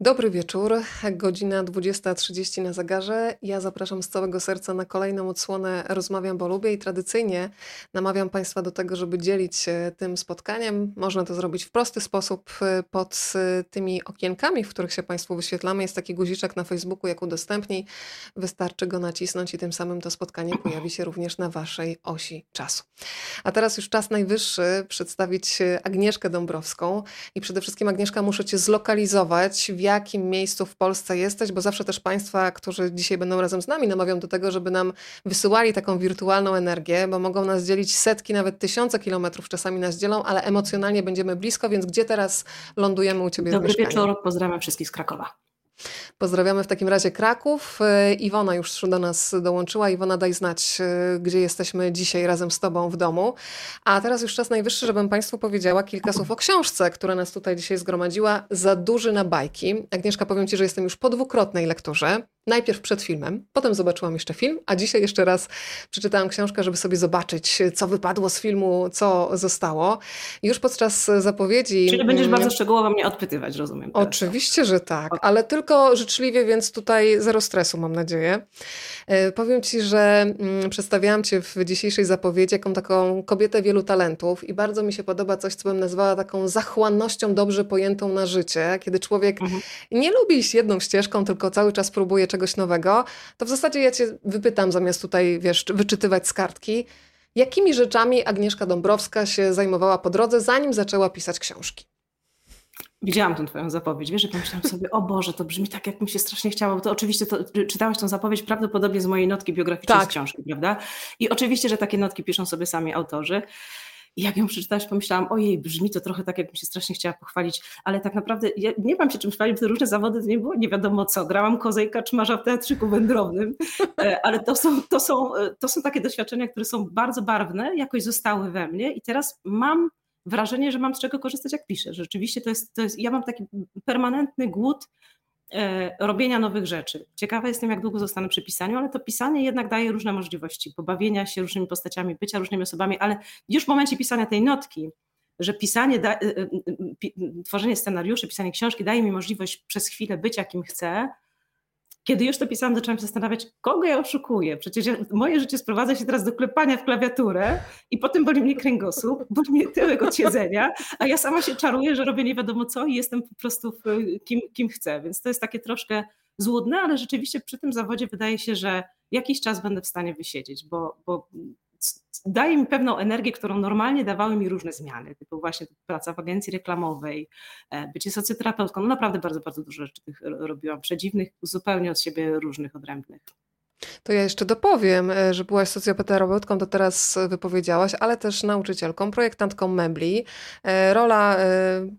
Dobry wieczór, godzina 20.30 na zegarze. Ja zapraszam z całego serca na kolejną odsłonę Rozmawiam, bo lubię i tradycyjnie namawiam Państwa do tego, żeby dzielić się tym spotkaniem. Można to zrobić w prosty sposób y, pod y, tymi okienkami, w których się Państwu wyświetlamy. Jest taki guziczek na Facebooku, jak udostępnij. Wystarczy go nacisnąć i tym samym to spotkanie pojawi się również na Waszej osi czasu. A teraz już czas najwyższy przedstawić Agnieszkę Dąbrowską i przede wszystkim Agnieszka muszę Cię zlokalizować, jakim miejscu w Polsce jesteś, bo zawsze też Państwa, którzy dzisiaj będą razem z nami, namawiam do tego, żeby nam wysyłali taką wirtualną energię, bo mogą nas dzielić setki, nawet tysiące kilometrów czasami nas dzielą, ale emocjonalnie będziemy blisko, więc gdzie teraz lądujemy u Ciebie Dobry wieczór, pozdrawiam wszystkich z Krakowa. Pozdrawiamy w takim razie Kraków. E, Iwona już do nas dołączyła. Iwona, daj znać, e, gdzie jesteśmy dzisiaj razem z Tobą w domu. A teraz już czas najwyższy, żebym Państwu powiedziała kilka słów o książce, która nas tutaj dzisiaj zgromadziła. Za duży na bajki. Agnieszka, powiem Ci, że jestem już po dwukrotnej lekturze. Najpierw przed filmem, potem zobaczyłam jeszcze film, a dzisiaj jeszcze raz przeczytałam książkę, żeby sobie zobaczyć, co wypadło z filmu, co zostało. Już podczas zapowiedzi. Czyli będziesz bardzo szczegółowo mnie odpytywać, rozumiem. Teraz. Oczywiście, że tak, ale tylko życzliwie, więc tutaj zero stresu, mam nadzieję. E, powiem Ci, że mm, przedstawiałam Cię w dzisiejszej zapowiedzi jaką taką kobietę wielu talentów i bardzo mi się podoba coś, co bym nazwała taką zachłannością dobrze pojętą na życie, kiedy człowiek mhm. nie lubi iść jedną ścieżką, tylko cały czas próbuje czegoś nowego, to w zasadzie ja Cię wypytam, zamiast tutaj, wiesz, wyczytywać z kartki, jakimi rzeczami Agnieszka Dąbrowska się zajmowała po drodze, zanim zaczęła pisać książki? Widziałam tę twoją zapowiedź, wiesz, że pomyślałam sobie, o Boże, to brzmi tak, jak mi się strasznie chciało. To oczywiście to, czytałaś tę zapowiedź prawdopodobnie z mojej notki biograficznej tak. z książki, prawda? I oczywiście, że takie notki piszą sobie sami autorzy. I jak ją przeczytałaś, pomyślałam, ojej, brzmi to trochę tak, jakbym się strasznie chciała pochwalić, ale tak naprawdę ja nie mam się czym chwalić, te różne zawody to nie było nie wiadomo co. Grałam kozej kaczmarza w teatrzyku wędrownym, e, ale to są, to, są, e, to są takie doświadczenia, które są bardzo barwne, jakoś zostały we mnie i teraz mam wrażenie, że mam z czego korzystać, jak piszę. Rzeczywiście to jest, to jest ja mam taki permanentny głód e, robienia nowych rzeczy. Ciekawa jestem, jak długo zostanę przy pisaniu, ale to pisanie jednak daje różne możliwości pobawienia się różnymi postaciami, bycia różnymi osobami, ale już w momencie pisania tej notki, że pisanie, da, e, e, tworzenie scenariuszy, pisanie książki daje mi możliwość przez chwilę bycia kim chcę, kiedy już to pisałam, zaczęłam się zastanawiać, kogo ja oszukuję. Przecież moje życie sprowadza się teraz do klepania w klawiaturę i potem boli mnie kręgosłup, boli mnie tyłek od siedzenia, a ja sama się czaruję, że robię nie wiadomo co i jestem po prostu kim, kim chcę. Więc to jest takie troszkę złudne, ale rzeczywiście przy tym zawodzie wydaje się, że jakiś czas będę w stanie wysiedzieć, bo, bo daje mi pewną energię, którą normalnie dawały mi różne zmiany, typu właśnie praca w agencji reklamowej, e, bycie socjoterapeutką, no naprawdę bardzo, bardzo dużo rzeczy tych robiłam, przedziwnych, zupełnie od siebie różnych, odrębnych. To ja jeszcze dopowiem, e, że byłaś socjopaterapeutką, to teraz wypowiedziałaś, ale też nauczycielką, projektantką mebli. E, rola e,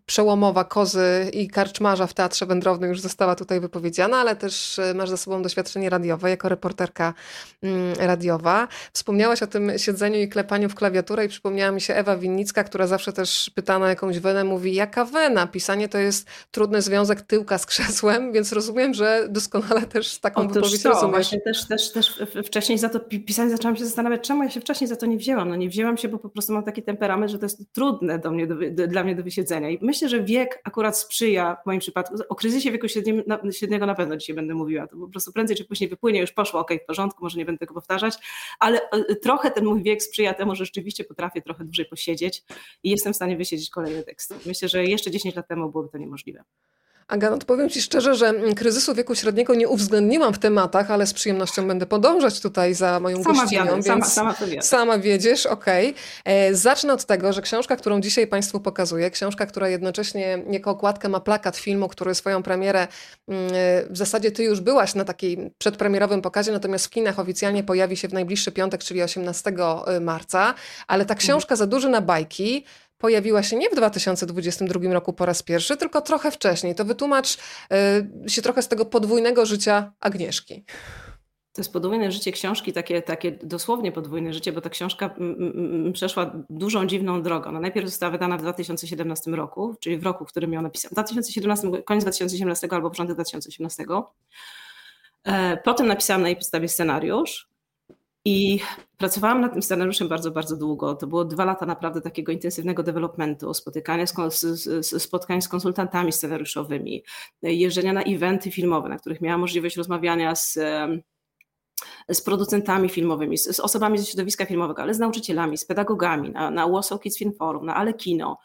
przełomowa kozy i karczmarza w Teatrze Wędrownym już została tutaj wypowiedziana, ale też masz za sobą doświadczenie radiowe jako reporterka mm, radiowa. Wspomniałaś o tym siedzeniu i klepaniu w klawiaturę i przypomniała mi się Ewa Winnicka, która zawsze też pytana jakąś wenę, mówi jaka wena? Pisanie to jest trudny związek tyłka z krzesłem, więc rozumiem, że doskonale też taką Otóż wypowiedź to, rozumiesz. Właśnie też też, też wcześniej za to pisanie zaczęłam się zastanawiać, czemu ja się wcześniej za to nie wzięłam. No nie wzięłam się, bo po prostu mam taki temperament, że to jest trudne do mnie, do, do, dla mnie do wysiedzenia. I myślę, że wiek akurat sprzyja w moim przypadku. O kryzysie wieku średnim, na, średniego na pewno dzisiaj będę mówiła. To po prostu prędzej czy później wypłynie, już poszło, ok, w porządku, może nie będę tego powtarzać, ale e, trochę ten mój wiek sprzyja temu, że rzeczywiście potrafię trochę dłużej posiedzieć i jestem w stanie wysiedzieć kolejny tekst. Myślę, że jeszcze 10 lat temu byłoby to niemożliwe. Aga, powiem Ci szczerze, że kryzysu wieku średniego nie uwzględniłam w tematach, ale z przyjemnością będę podążać tutaj za moją sama gościnią, wiadę, więc sama, sama, sama wiedziesz, okej. Okay. E, zacznę od tego, że książka, którą dzisiaj Państwu pokazuję, książka, która jednocześnie jako okładkę ma plakat filmu, który swoją premierę, mm, e, w zasadzie Ty już byłaś na takiej przedpremierowym pokazie, natomiast w kinach oficjalnie pojawi się w najbliższy piątek, czyli 18 e, marca, ale ta książka za duży na bajki pojawiła się nie w 2022 roku po raz pierwszy, tylko trochę wcześniej. To wytłumacz y, się trochę z tego podwójnego życia Agnieszki. To jest podwójne życie książki, takie, takie dosłownie podwójne życie, bo ta książka przeszła dużą, dziwną drogą. No najpierw została wydana w 2017 roku, czyli w roku, w którym ją napisałam. 2017, koniec 2017 albo początek 2018. E, potem napisałam na jej podstawie scenariusz I pracowałam nad tym scenariuszem bardzo, bardzo długo. To było dwa lata naprawdę takiego intensywnego developmentu, spotykania z, z, spotkań z konsultantami scenariuszowymi, jeżdżenia na eventy filmowe, na których miałam możliwość rozmawiania z z producentami filmowymi, z, osobami ze środowiska filmowego, ale z nauczycielami, z pedagogami, na, na Warsaw Kids Film Forum, na Ale Kino.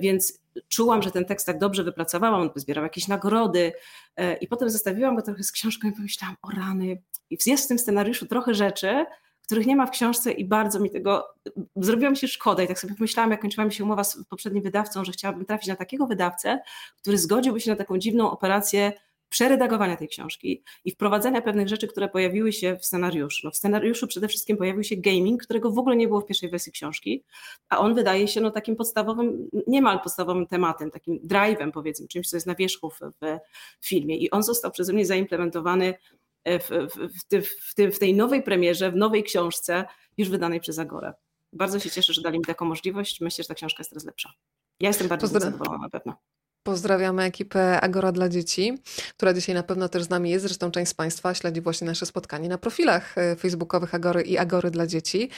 Więc czułam, że ten tekst tak dobrze wypracowałam, on zbierał jakieś nagrody e, i potem zostawiłam go trochę z książką i pomyślałam, o rany, i jest w tym scenariuszu trochę rzeczy, których nie ma w książce i bardzo mi tego, zrobiło mi się szkoda i tak sobie pomyślałam, jak kończyła mi się umowa z poprzednim wydawcą, że chciałabym trafić na takiego wydawcę, który zgodziłby się na taką dziwną operację przeredagowania tej książki i wprowadzenia pewnych rzeczy, które pojawiły się w scenariuszu. No w scenariuszu przede wszystkim pojawił się gaming, którego w ogóle nie było w pierwszej wersji książki, a on wydaje się no, takim podstawowym, niemal podstawowym tematem, takim drive'em powiedzmy, czymś, co jest na wierzchu w, w filmie i on został przeze mnie zaimplementowany w, w, w, w tej nowej premierze, w nowej książce już wydanej przez Agorę. Bardzo się cieszę, że dali mi taką możliwość. Myślę, że ta książka jest teraz lepsza. Ja jestem bardzo zadowolona na pewno. Pozdrawiamy ekipę Agora dla Dzieci, która dzisiaj na pewno też z nami jest. Zresztą część z Państwa śledzi właśnie nasze spotkanie na profilach e, facebookowych Agory i Agory dla Dzieci.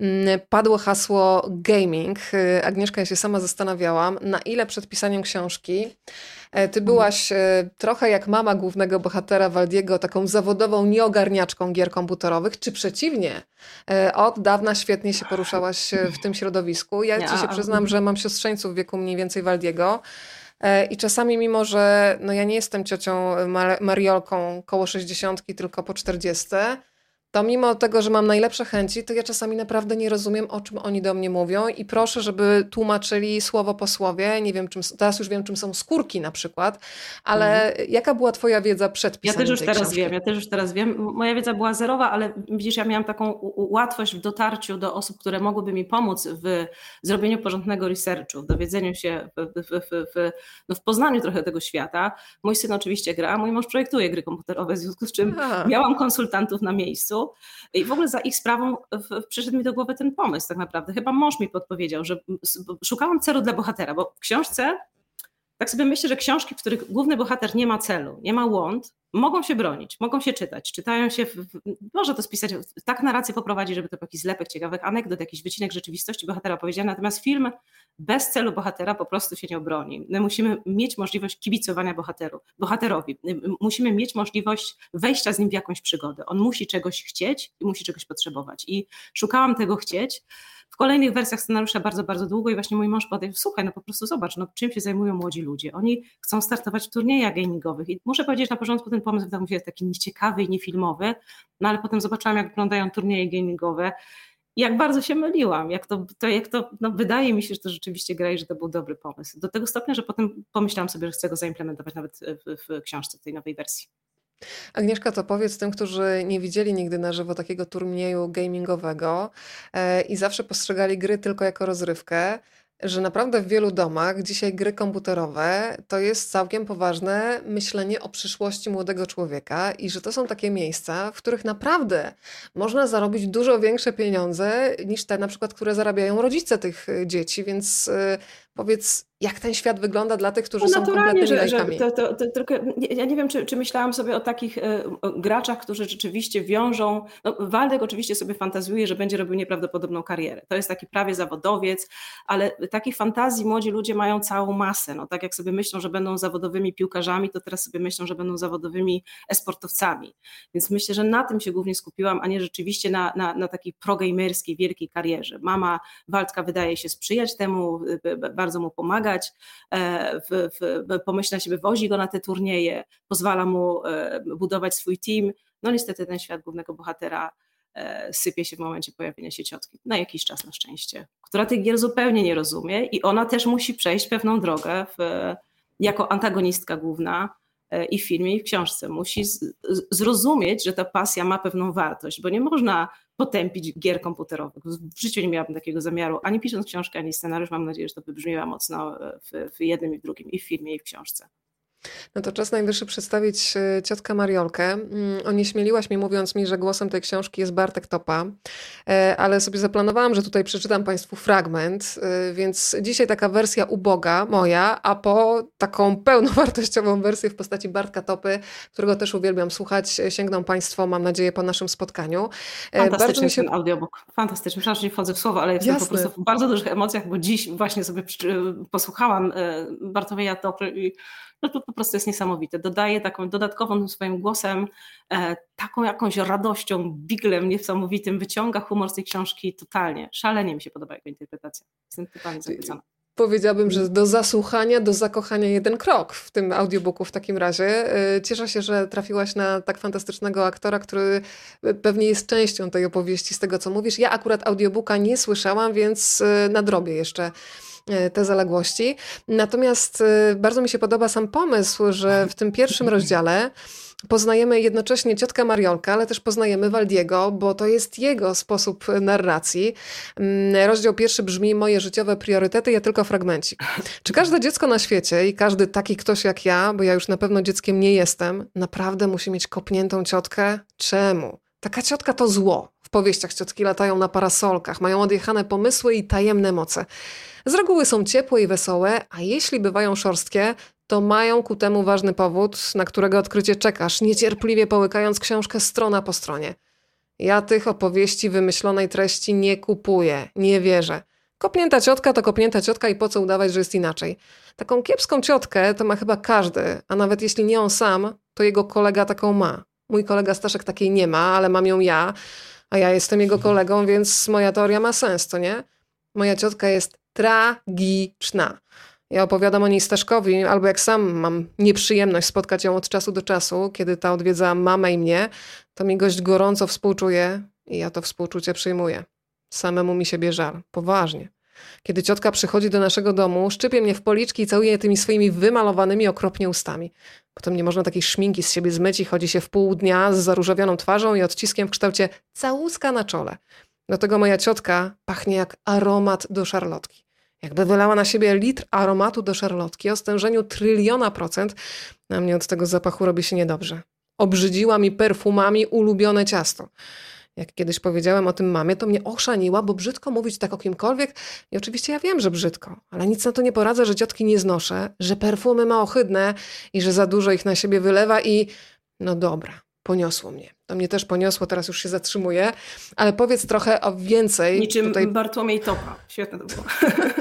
Mm, padło hasło gaming. E, Agnieszka, ja się sama zastanawiałam, na ile przed pisaniem książki e, ty byłaś trochę jak mama głównego bohatera Waldiego, taką zawodową nieogarniaczką gier komputerowych, czy przeciwnie, od dawna świetnie się poruszałaś w tym środowisku. Ja ci się przyznam, że mam siostrzeńców w wieku mniej więcej Waldiego. E, I czasami, mimo że no ja nie jestem ciocią Mariolką koło 60, tylko po 40, to mimo tego, że mam najlepsze chęci, to ja czasami naprawdę nie rozumiem, o czym oni do mnie mówią i proszę, żeby tłumaczyli słowo po słowie. Nie wiem, czym, teraz już wiem, czym są skórki na przykład, ale mhm. jaka była twoja wiedza przed pisaniem Ja też już teraz książki? wiem, ja też już teraz wiem. Moja wiedza była zerowa, ale widzisz, ja miałam taką łatwość w dotarciu do osób, które mogłyby mi pomóc w zrobieniu porządnego researchu, w dowiedzeniu się, w, w, w, no w poznaniu trochę tego świata. Mój syn oczywiście gra, mój mąż projektuje gry komputerowe, w związku z czym Aha. miałam konsultantów na miejscu, i w ogóle za ich sprawą przyszedł mi do głowy ten pomysł tak naprawdę. Chyba mąż mi podpowiedział, że szukałam celu dla bohatera, bo w książce tak sobie myślę, że książki, w których główny bohater nie ma celu, nie ma łąd, mogą się bronić, mogą się czytać, czytają się, w, może to spisać, tak narrację poprowadzi, żeby to był jakiś zlepek ciekawych anegdot, jakiś wycinek rzeczywistości bohatera opowiedziany, natomiast film bez celu bohatera po prostu się nie obroni. My musimy mieć możliwość kibicowania bohateru, bohaterowi, musimy mieć możliwość wejścia z nim w jakąś przygodę. On musi czegoś chcieć i musi czegoś potrzebować i szukałam tego chcieć, w kolejnych wersjach scenariusza bardzo, bardzo długo i właśnie mój mąż podjął, słuchaj, no po prostu zobacz, no czym się zajmują młodzi ludzie. Oni chcą startować w turniejach gamingowych i muszę powiedzieć, na początku ten pomysł wydał mi się taki nieciekawy i niefilmowy, no ale potem zobaczyłam, jak wyglądają turnieje gamingowe jak bardzo się myliłam, jak to, to, jak to no wydaje mi się, że to rzeczywiście gra i że to był dobry pomysł. Do tego stopnia, że potem pomyślałam sobie, że chcę go zaimplementować nawet w, w książce, tej nowej wersji. Agnieszka, to powiedz tym, którzy nie widzieli nigdy na żywo takiego turnieju gamingowego e, i zawsze postrzegali gry tylko jako rozrywkę, że naprawdę w wielu domach dzisiaj gry komputerowe to jest całkiem poważne myślenie o przyszłości młodego człowieka i że to są takie miejsca, w których naprawdę można zarobić dużo większe pieniądze niż te na przykład, które zarabiają rodzice tych e, dzieci, więc e, powiedz, jak ten świat wygląda dla tych, którzy no, są kompletnymi że, że to, to, to, tylko, Ja nie wiem, czy, czy myślałam sobie o takich y, graczach, którzy rzeczywiście wiążą. No, Waldek oczywiście sobie fantazuje, że będzie robił nieprawdopodobną karierę. To jest taki prawie zawodowiec, ale takich fantazji młodzi ludzie mają całą masę. No, tak jak sobie myślą, że będą zawodowymi piłkarzami, to teraz sobie myślą, że będą zawodowymi esportowcami. Więc myślę, że na tym się głównie skupiłam, a nie rzeczywiście na, na, na takiej progamerskiej, wielkiej karierze. Mama Waldka wydaje się sprzyjać temu, bardzo mu pomagać, e, w, w, pomyśla się, go na te turnieje, pozwala mu e, budować swój team. No niestety ten świat głównego bohatera e, sypie się w momencie pojawienia się ciotki, na jakiś czas na szczęście, która tych gier zupełnie nie rozumie i ona też musi przejść pewną drogę w, jako antagonistka główna i w filmie, i w książce. Musi zrozumieć, że ta pasja ma pewną wartość, bo nie można potępić gier komputerowych. W życiu nie miałabym takiego zamiaru, ani pisząc książkę, ani scenariusz. Mam nadzieję, że to wybrzmiewa mocno w, w jednym i w drugim, i w filmie, i w książce. No to czas najwyższy przedstawić e, ciotkę Mariolkę. Mm, onieśmieliłaś mi mówiąc mi, że głosem tej książki jest Bartek Topa, e, ale sobie zaplanowałam, że tutaj przeczytam Państwu fragment, e, więc dzisiaj taka wersja uboga moja, a po taką pełnowartościową wersję w postaci Bartka Topy, którego też uwielbiam słuchać, sięgną Państwo, mam nadzieję, po naszym spotkaniu. Fantastyczny bardzo mi się... ten audiobook. Fantastyczny. Przepraszam, nie wchodzę w słowo, ale jestem Jasne. po prostu w bardzo dużych emocjach, bo dziś właśnie sobie posłuchałam Bartłomieja Topy i no to po prostu jest niesamowite. Dodaje taką dodatkową swoim głosem, e, taką jakąś radością, biglem niesamowitym, wyciąga humor z tej książki totalnie. Szalenie mi się podoba jego interpretacja. Jestem totalnie zachwycona. Powiedziałabym, że do zasłuchania, do zakochania jeden krok w tym audiobooku w takim razie. E, cieszę się, że trafiłaś na tak fantastycznego aktora, który pewnie jest częścią tej opowieści z tego, co mówisz. Ja akurat audiobooka nie słyszałam, więc nadrobię jeszcze te zaległości. Natomiast e, bardzo mi się podoba sam pomysł, że w tym pierwszym rozdziale poznajemy jednocześnie ciotkę Mariolkę, ale też poznajemy Waldiego, bo to jest jego sposób narracji. Mm, rozdział pierwszy brzmi Moje życiowe priorytety, ja tylko fragmencik. Czy każde dziecko na świecie i każdy taki ktoś jak ja, bo ja już na pewno dzieckiem nie jestem, naprawdę musi mieć kopniętą ciotkę? Czemu? Taka ciotka to zło. W powieściach ciotki latają na parasolkach, mają odjechane pomysły i tajemne moce. Z reguły są ciepłe i wesołe, a jeśli bywają szorstkie, to mają ku temu ważny powód, na którego odkrycie czekasz, niecierpliwie połykając książkę strona po stronie. Ja tych opowieści wymyślonej treści nie kupuję, nie wierzę. Kopnięta ciotka to kopnięta ciotka i po co udawać, że jest inaczej. Taką kiepską ciotkę to ma chyba każdy, a nawet jeśli nie on sam, to jego kolega taką ma. Mój kolega Staszek takiej nie ma, ale mam ją ja, a ja jestem jego kolegą, więc moja teoria ma sens, to nie? Moja ciotka jest tragiczna. Ja opowiadam o niej Staszkowi, albo jak sam mam nieprzyjemność spotkać ją od czasu do czasu, kiedy ta odwiedza mamę i mnie, to mi gość gorąco współczuje i ja to współczucie przyjmuję. Samemu mi siebie żal, poważnie. Kiedy ciotka przychodzi do naszego domu, szczypie mnie w policzki i całuje tymi swoimi wymalowanymi okropnie ustami. Potem nie można takiej szminki z siebie zmyć i chodzi się w pół dnia z zaróżowioną twarzą i odciskiem w kształcie całuska na czole. Do tego moja ciotka pachnie jak aromat do szarlotki. Jakby wylała na siebie litr aromatu do szarlotki o stężeniu tryliona procent, a mnie od tego zapachu robi się niedobrze. Obrzydziła mi perfumami ulubione ciasto. Jak kiedyś powiedziałem o tym mamie, to mnie oszaniła, bo brzydko mówić tak o kimkolwiek. I oczywiście ja wiem, że brzydko, ale nic na to nie poradzę, że ciotki nie znoszę, że perfumy ma ohydne i że za dużo ich na siebie wylewa i... No dobra, poniosło mnie. To mnie też poniosło, teraz już się zatrzymuję, ale powiedz trochę o więcej. Niczym tutaj... Bartłomiej Topa. Świetne to było.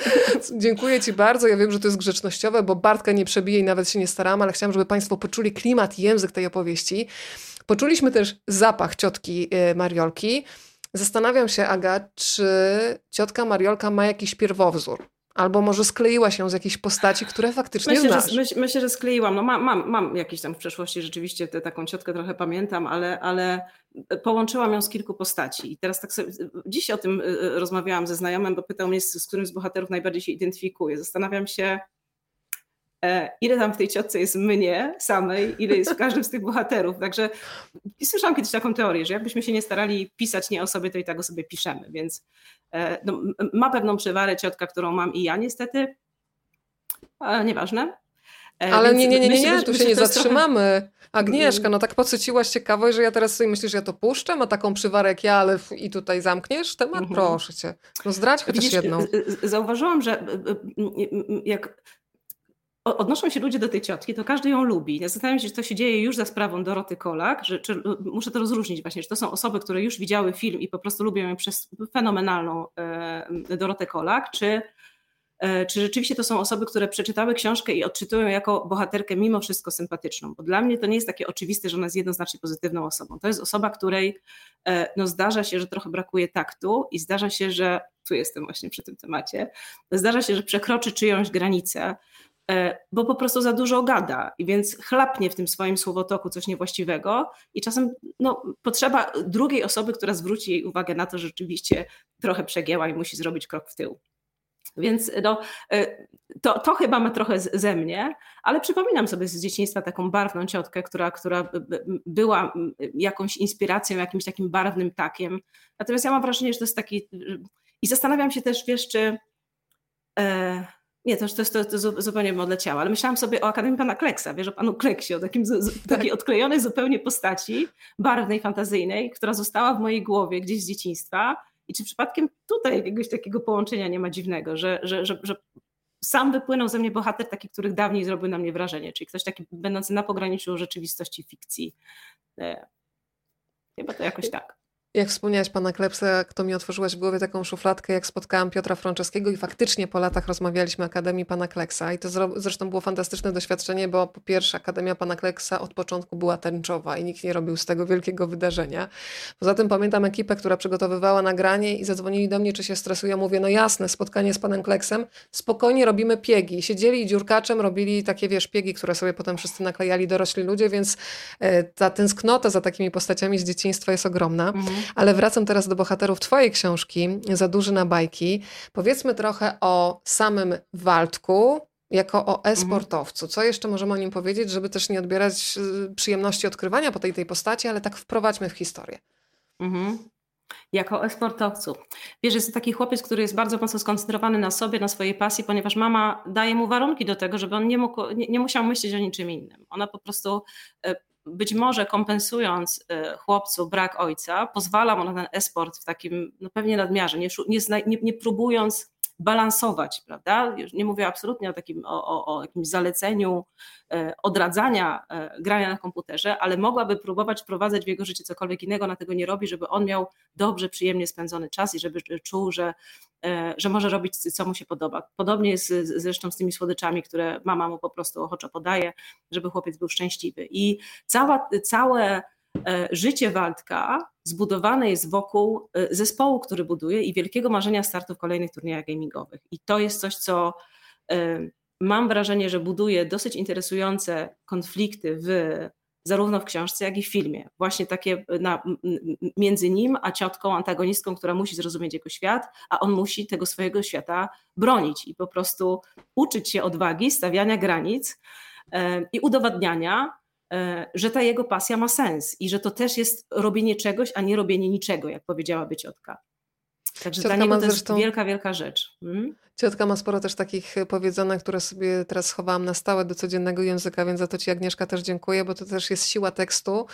Dziękuję Ci bardzo. Ja wiem, że to jest grzecznościowe, bo Bartka nie przebije i nawet się nie starałam, ale chciałam, żeby Państwo poczuli klimat i język tej opowieści. Poczuliśmy też zapach ciotki y, Mariolki. Zastanawiam się, Aga, czy ciotka Mariolka ma jakiś pierwowzór. Albo może skleiła się z jakiejś postaci, które faktycznie myślę, znasz. Że, myśl, myślę, że skleiłam. No mam, mam, mam jakieś tam w przeszłości rzeczywiście tę taką ciotkę trochę pamiętam, ale, ale połączyłam ją z kilku postaci. I teraz tak sobie, dziś o tym rozmawiałam ze znajomym, bo pytał mnie, z którym z bohaterów najbardziej się identyfikuje. Zastanawiam się, E, ile tam w tej ciotce jest mnie samej, ile jest w każdym z tych bohaterów. Także słyszałam kiedyś taką teorię, że jakbyśmy się nie starali pisać nie o sobie, to i tak o sobie piszemy, więc e, no, ma pewną przewarę ciotka, którą mam i ja niestety, ale nieważne. E, ale nie, nie, nie, nie, nie, tu się nie zatrzymamy. Agnieszka, no tak podsyciłaś ciekawość, że ja teraz sobie myślisz, że ja to puszczę, ma taką przywarę jak ja, ale i tutaj zamkniesz temat? Mhm. Proszę cię. No zdradź chociaż jedną. Zauważyłam, że jak odnoszą się ludzie do tej ciotki, to każdy ją lubi. Zastanawiam się, czy to się dzieje już za sprawą Doroty Kolak, że, czy, muszę to rozróżnić właśnie, że to są osoby, które już widziały film i po prostu lubią ją przez fenomenalną e, Dorotę Kolak, czy, e, czy rzeczywiście to są osoby, które przeczytały książkę i odczytują jako bohaterkę mimo wszystko sympatyczną. Bo dla mnie to nie jest takie oczywiste, że ona jest jednoznacznie pozytywną osobą. To jest osoba, której e, no, zdarza się, że trochę brakuje taktu i zdarza się, że tu jestem właśnie przy tym temacie, zdarza się, że przekroczy czyjąś granicę, bo po prostu za dużo gada i więc chlapnie w tym swoim słowotoku coś niewłaściwego i czasem no, potrzeba drugiej osoby, która zwróci jej uwagę na to, że rzeczywiście trochę przegięła i musi zrobić krok w tył. Więc no, e, to, to chyba ma trochę ze mnie, ale przypominam sobie z dzieciństwa taką barwną ciotkę, która, która była jakąś inspiracją, jakimś takim barwnym takiem. Natomiast ja mam wrażenie, że to jest taki. I zastanawiam się też, wiesz, czy. E, Nie, to, to, to, to zupełnie mi odleciało, ale myślałam sobie o Akademii Pana Kleksa, wiesz, o Panu Kleksie, o takim, z, takiej tak. odklejonej zupełnie postaci, barwnej, fantazyjnej, która została w mojej głowie gdzieś z dzieciństwa i czy przypadkiem tutaj jakiegoś takiego połączenia nie ma dziwnego, że, że, że, że sam wypłynął ze mnie bohater taki, których dawniej zrobił na mnie wrażenie, czyli ktoś taki będący na pograniczu rzeczywistości i fikcji. E, chyba to jakoś tak. Jak wspomniałaś pana Klepsa, kto mi otworzyłaś w głowie taką szufladkę, jak spotkałam Piotra Franceskiego i faktycznie po latach rozmawialiśmy o Akademii Pana Kleksa i to zresztą było fantastyczne doświadczenie, bo po pierwsze Akademia Pana Kleksa od początku była tęczowa i nikt nie robił z tego wielkiego wydarzenia. Poza tym pamiętam ekipę, która przygotowywała nagranie i zadzwonili do mnie, czy się stresują. Mówię, no jasne, spotkanie z Panem Kleksem, spokojnie robimy piegi. Siedzieli dziurkaczem, robili takie, wiesz, piegi, które sobie potem wszyscy naklejali dorośli ludzie, więc e, ta tęsknota za takimi postaciami z dzieciństwa jest ogromna. Mhm. Ale wracam teraz do bohaterów Twojej książki, Za duży na bajki. Powiedzmy trochę o samym Waldku, jako o e-sportowcu. Co jeszcze możemy o nim powiedzieć, żeby też nie odbierać y, przyjemności odkrywania po tej, tej postaci, ale tak wprowadźmy w historię. Mhm. Jako e-sportowcu. Wiesz, jest to taki chłopiec, który jest bardzo mocno skoncentrowany na sobie, na swojej pasji, ponieważ mama daje mu warunki do tego, żeby on nie, mógł, nie, nie musiał myśleć o niczym innym. Ona po prostu e, być może kompensując e, chłopcu brak ojca, pozwala mu na ten esport w takim no pewnie nadmiarze, nie, nie, nie próbując balansować, prawda? Już nie mówię absolutnie o takim, o, o, o jakimś zaleceniu e, odradzania e, grania na komputerze, ale mogłaby próbować wprowadzać w jego życie cokolwiek innego, ona tego nie robi, żeby on miał dobrze, przyjemnie spędzony czas i żeby czuł, że, e, że może robić, co mu się podoba. Podobnie jest zresztą z tymi słodyczami, które mama mu po prostu ochoczo podaje, żeby chłopiec był szczęśliwy. I cała, całe E, życie Waldka zbudowane jest wokół e, zespołu, który buduje i wielkiego marzenia startu w kolejnych turniejach gamingowych. I to jest coś, co e, mam wrażenie, że buduje dosyć interesujące konflikty w, zarówno w książce, jak i w filmie. Właśnie takie na, między nim a ciotką, antagonistką, która musi zrozumieć jego świat, a on musi tego swojego świata bronić i po prostu uczyć się odwagi, stawiania granic i udowadniania, E, że ta jego pasja ma sens i że to też jest robienie czegoś, a nie robienie niczego, jak powiedziałaby ciotka. Także Ciotka dla niego to jest wielka, wielka rzecz. Hmm? Ciotka ma sporo też takich powiedzonek, które sobie teraz schowałam na stałe do codziennego języka, więc za to Ci Agnieszka też dziękuję, bo to też jest siła tekstu,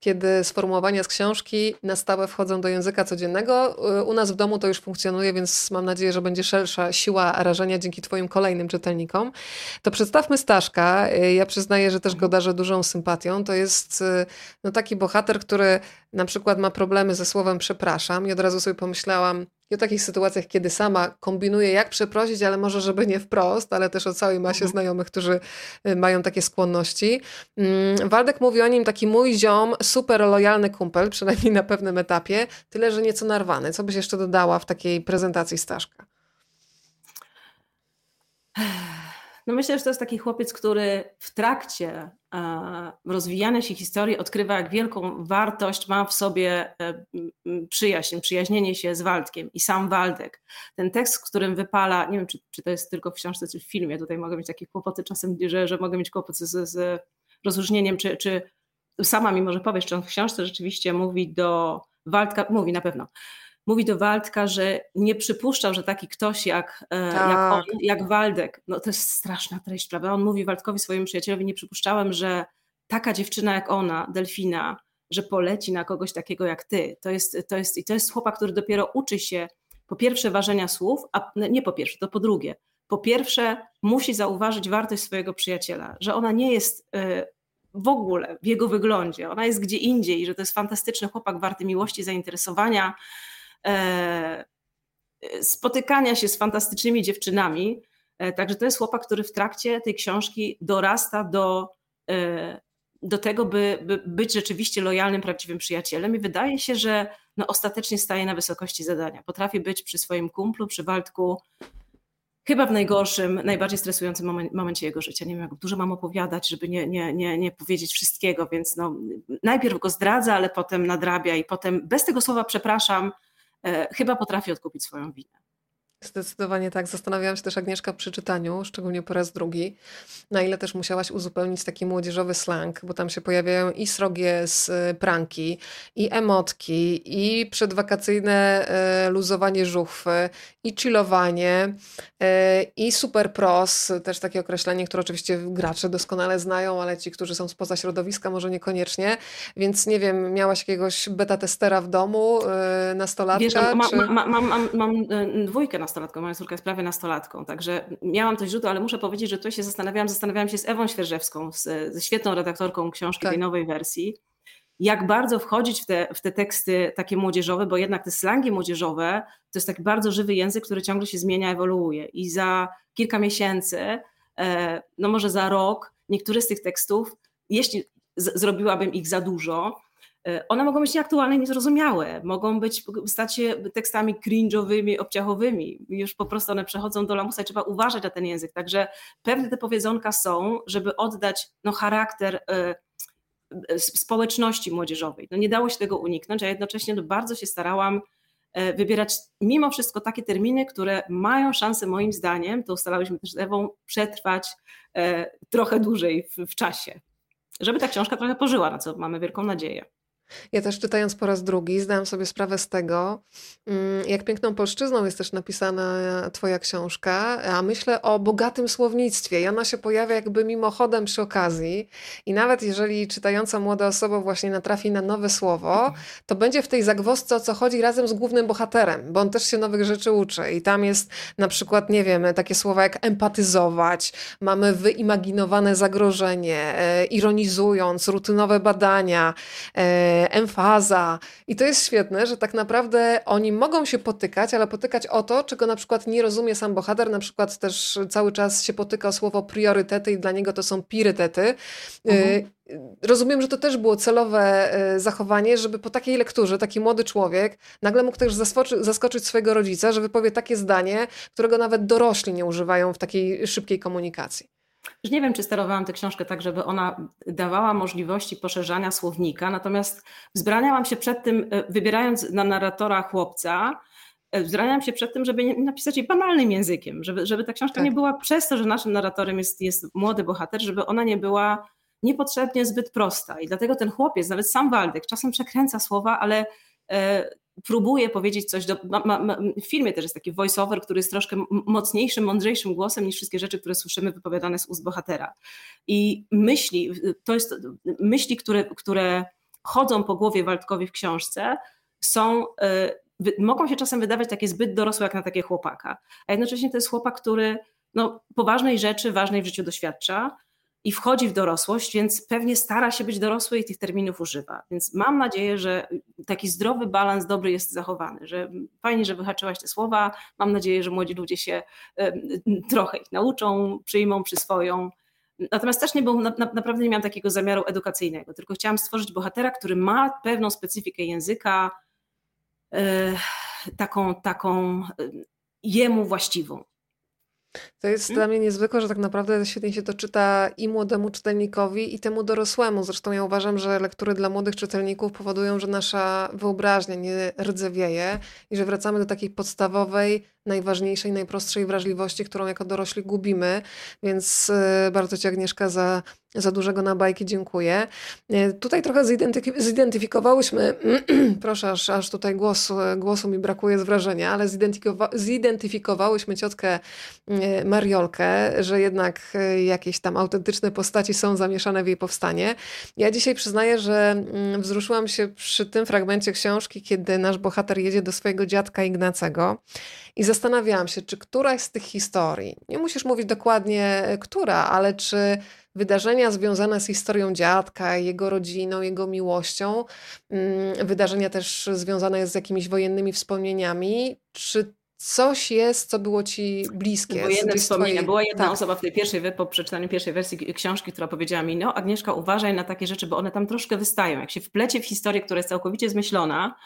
kiedy sformułowania z książki na stałe wchodzą do języka codziennego. U nas w domu to już funkcjonuje, więc mam nadzieję, że będzie szersza siła rażenia dzięki Twoim kolejnym czytelnikom. To przedstawmy Staszka. Ja przyznaję, że też go darzę dużą sympatią. To jest no, taki bohater, który na przykład ma problemy ze słowem przepraszam i od razu sobie pomyślałam, i o takich sytuacjach, kiedy sama kombinuję, jak przeprosić, ale może, żeby nie wprost, ale też o całej masie mhm. znajomych, którzy y, mają takie skłonności. Mm, Waldek mówi o nim taki mój ziom, super lojalny kumpel, przynajmniej na pewnym etapie, tyle, że nieco narwany. Co byś jeszcze dodała w takiej prezentacji Staszka? No myślę, że to jest taki chłopiec, który w trakcie e, rozwijania się historii odkrywa, jak wielką wartość ma w sobie e, przyjaźń, przyjaźnienie się z Waldkiem i sam Waldek. Ten tekst, w którym wypala, nie wiem, czy, czy to jest tylko w książce, czy w filmie, tutaj mogę mieć takie kłopoty czasem, że, że mogę mieć kłopoty z, z rozróżnieniem, czy, czy sama mi może powiesz, czy on w książce rzeczywiście mówi do Waldka, mówi na pewno, mówi do Waldka, że nie przypuszczał, że taki ktoś jak, tak. jak on, jak Waldek, no to jest straszna treść, prawda? On mówi Waldkowi, swojemu przyjacielowi, nie przypuszczałem, że taka dziewczyna jak ona, Delfina, że poleci na kogoś takiego jak ty. To jest, to jest, I to jest chłopak, który dopiero uczy się po pierwsze ważenia słów, a nie po pierwsze, to po drugie. Po pierwsze musi zauważyć wartość swojego przyjaciela, że ona nie jest e, w ogóle w jego wyglądzie, ona jest gdzie indziej, że to jest fantastyczny chłopak warty miłości, zainteresowania, E, spotykania się z fantastycznymi dziewczynami. E, także to jest chłopak, który w trakcie tej książki dorasta do, e, do tego, by, by być rzeczywiście lojalnym, prawdziwym przyjacielem i wydaje się, że no, ostatecznie staje na wysokości zadania. Potrafi być przy swoim kumplu, przy Waldku, chyba w najgorszym, najbardziej stresującym momencie jego życia. Nie wiem, jak dużo mam opowiadać, żeby nie, nie, nie, nie powiedzieć wszystkiego, więc no, najpierw go zdradza, ale potem nadrabia i potem bez tego słowa przepraszam, E, chyba potrafi odkupić swoją winę. Zdecydowanie tak. Zastanawiałam się też, Agnieszka, przy czytaniu, szczególnie po raz drugi, na ile też musiałaś uzupełnić taki młodzieżowy slang, bo tam się pojawiają i srogie z y, pranki, i emotki, i przedwakacyjne e, luzowanie żuchwy, i chillowanie, e, i super pros, też takie określenie, które oczywiście gracze doskonale znają, ale ci, którzy są spoza środowiska, może niekoniecznie. Więc nie wiem, miałaś jakiegoś beta testera w domu, nastolatka? Wiesz, ma, czy... ma, ma, mam, mam dwójkę nastolatką, moja córka jest prawie nastolatką, także miałam coś rzutu, ale muszę powiedzieć, że tu się zastanawiałam, zastanawiałam się z Ewą Świerżewską, z, ze świetną redaktorką książki tak. tej nowej wersji, jak bardzo wchodzić w te, w te teksty takie młodzieżowe, bo jednak te slangi młodzieżowe to jest taki bardzo żywy język, który ciągle się zmienia, ewoluuje i za kilka miesięcy, e, no może za rok, niektóre z tych tekstów, jeśli zrobiłabym ich za dużo, one mogą być nieaktualne niezrozumiałe, mogą być, stać się tekstami cringe'owymi, obciachowymi. Już po prostu one przechodzą do lamusa i trzeba uważać na ten język. Także pewne te powiedzonka są, żeby oddać no, charakter y, społeczności młodzieżowej. No, nie dało się tego uniknąć, a jednocześnie no, bardzo się starałam wybierać mimo wszystko takie terminy, które mają szansę moim zdaniem, to ustalałyśmy też z Ewą, przetrwać trochę dłużej w, w czasie. Żeby ta książka trochę pożyła, na co mamy wielką nadzieję. Ja też czytając po raz drugi zdałam sobie sprawę z tego, mm, jak piękną polszczyzną jest też napisana twoja książka, a myślę o bogatym słownictwie. I ona się pojawia jakby mimochodem przy okazji. I nawet jeżeli czytająca młoda osoba właśnie natrafi na nowe słowo, to będzie w tej zagwozdce o co chodzi razem z głównym bohaterem, bo on też się nowych rzeczy uczy. I tam jest na przykład, nie wiem, takie słowa jak empatyzować, mamy wyimaginowane zagrożenie, e, ironizując, rutynowe badania, e, emfaza. I to jest świetne, że tak naprawdę oni mogą się potykać, ale potykać o to, czego na przykład nie rozumie sam bohater. Na przykład też cały czas się potyka o słowo priorytety i dla niego to są pirytety. Mhm. Rozumiem, że to też było celowe y, zachowanie, żeby po takiej lekturze taki młody człowiek nagle mógł też zaskoczyć swojego rodzica, że wypowie takie zdanie, którego nawet dorośli nie używają w takiej szybkiej komunikacji. Już nie wiem, czy sterowałam tę książkę tak, żeby ona dawała możliwości poszerzania słownika, natomiast wzbraniałam się przed tym, e, wybierając na narratora chłopca, e, wzbraniałam się przed tym, żeby nie napisać jej banalnym językiem, żeby, żeby ta książka tak. nie była przez to, że naszym narratorem jest, jest młody bohater, żeby ona nie była niepotrzebnie zbyt prosta. I dlatego ten chłopiec, nawet sam Waldek, czasem przekręca słowa, ale e, próbuje powiedzieć coś. Do, ma, ma, w filmie też jest taki voice-over, który jest troszkę mocniejszym, mądrzejszym głosem niż wszystkie rzeczy, które słyszymy wypowiadane z ust bohatera. I myśli, to jest myśli, które, które chodzą po głowie Waldkowi w książce, są, y, mogą się czasem wydawać takie zbyt dorosłe jak na takie chłopaka. A jednocześnie to jest chłopak, który no, poważnej rzeczy, ważnej w życiu doświadcza, i wchodzi w dorosłość, więc pewnie stara się być dorosły i tych terminów używa. Więc mam nadzieję, że taki zdrowy balans dobry jest zachowany, że fajnie, że wyhaczyłaś te słowa. Mam nadzieję, że młodzi ludzie się trochę ich nauczą, przyjmą, przyswoją. Natomiast też nie był, na, naprawdę nie miałam takiego zamiaru edukacyjnego, tylko chciałam stworzyć bohatera, który ma pewną specyfikę języka, e, taką, taką jemu właściwą. To jest hmm? dla mnie niezwykłe, że tak naprawdę świetnie się to czyta i młodemu czytelnikowi, i temu dorosłemu. Zresztą ja uważam, że lektury dla młodych czytelników powodują, że nasza wyobraźnia nie rdzewieje i że wracamy do takiej podstawowej, najważniejszej, najprostszej wrażliwości, którą jako dorośli gubimy. Więc y, bardzo Ci Agnieszka za, za dużego na bajki dziękuję. Y, tutaj trochę zidentyfikowałyśmy, proszę, aż, aż tutaj głosu, głosu mi brakuje z wrażenia, ale zidentyfikowałyśmy ciotkę y, Mariolkę, że jednak jakieś tam autentyczne postaci są zamieszane w jej powstanie. Ja dzisiaj przyznaję, że mm, wzruszyłam się przy tym fragmencie książki, kiedy nasz bohater jedzie do swojego dziadka Ignacego i zastanawiałam się, czy któraś z tych historii, nie musisz mówić dokładnie e, która, ale czy wydarzenia związane z historią dziadka, jego rodziną, jego miłością, mm, wydarzenia też związane z jakimiś wojennymi wspomnieniami, czy coś jest, co było ci bliskie. Wojenne wspomnienia. Twojej... Była jedna tak. osoba w tej pierwszej, po przeczytaniu pierwszej wersji książki, która powiedziała mi, no Agnieszka, uważaj na takie rzeczy, bo one tam troszkę wystają. Jak się wplecie w historię, która jest całkowicie zmyślona,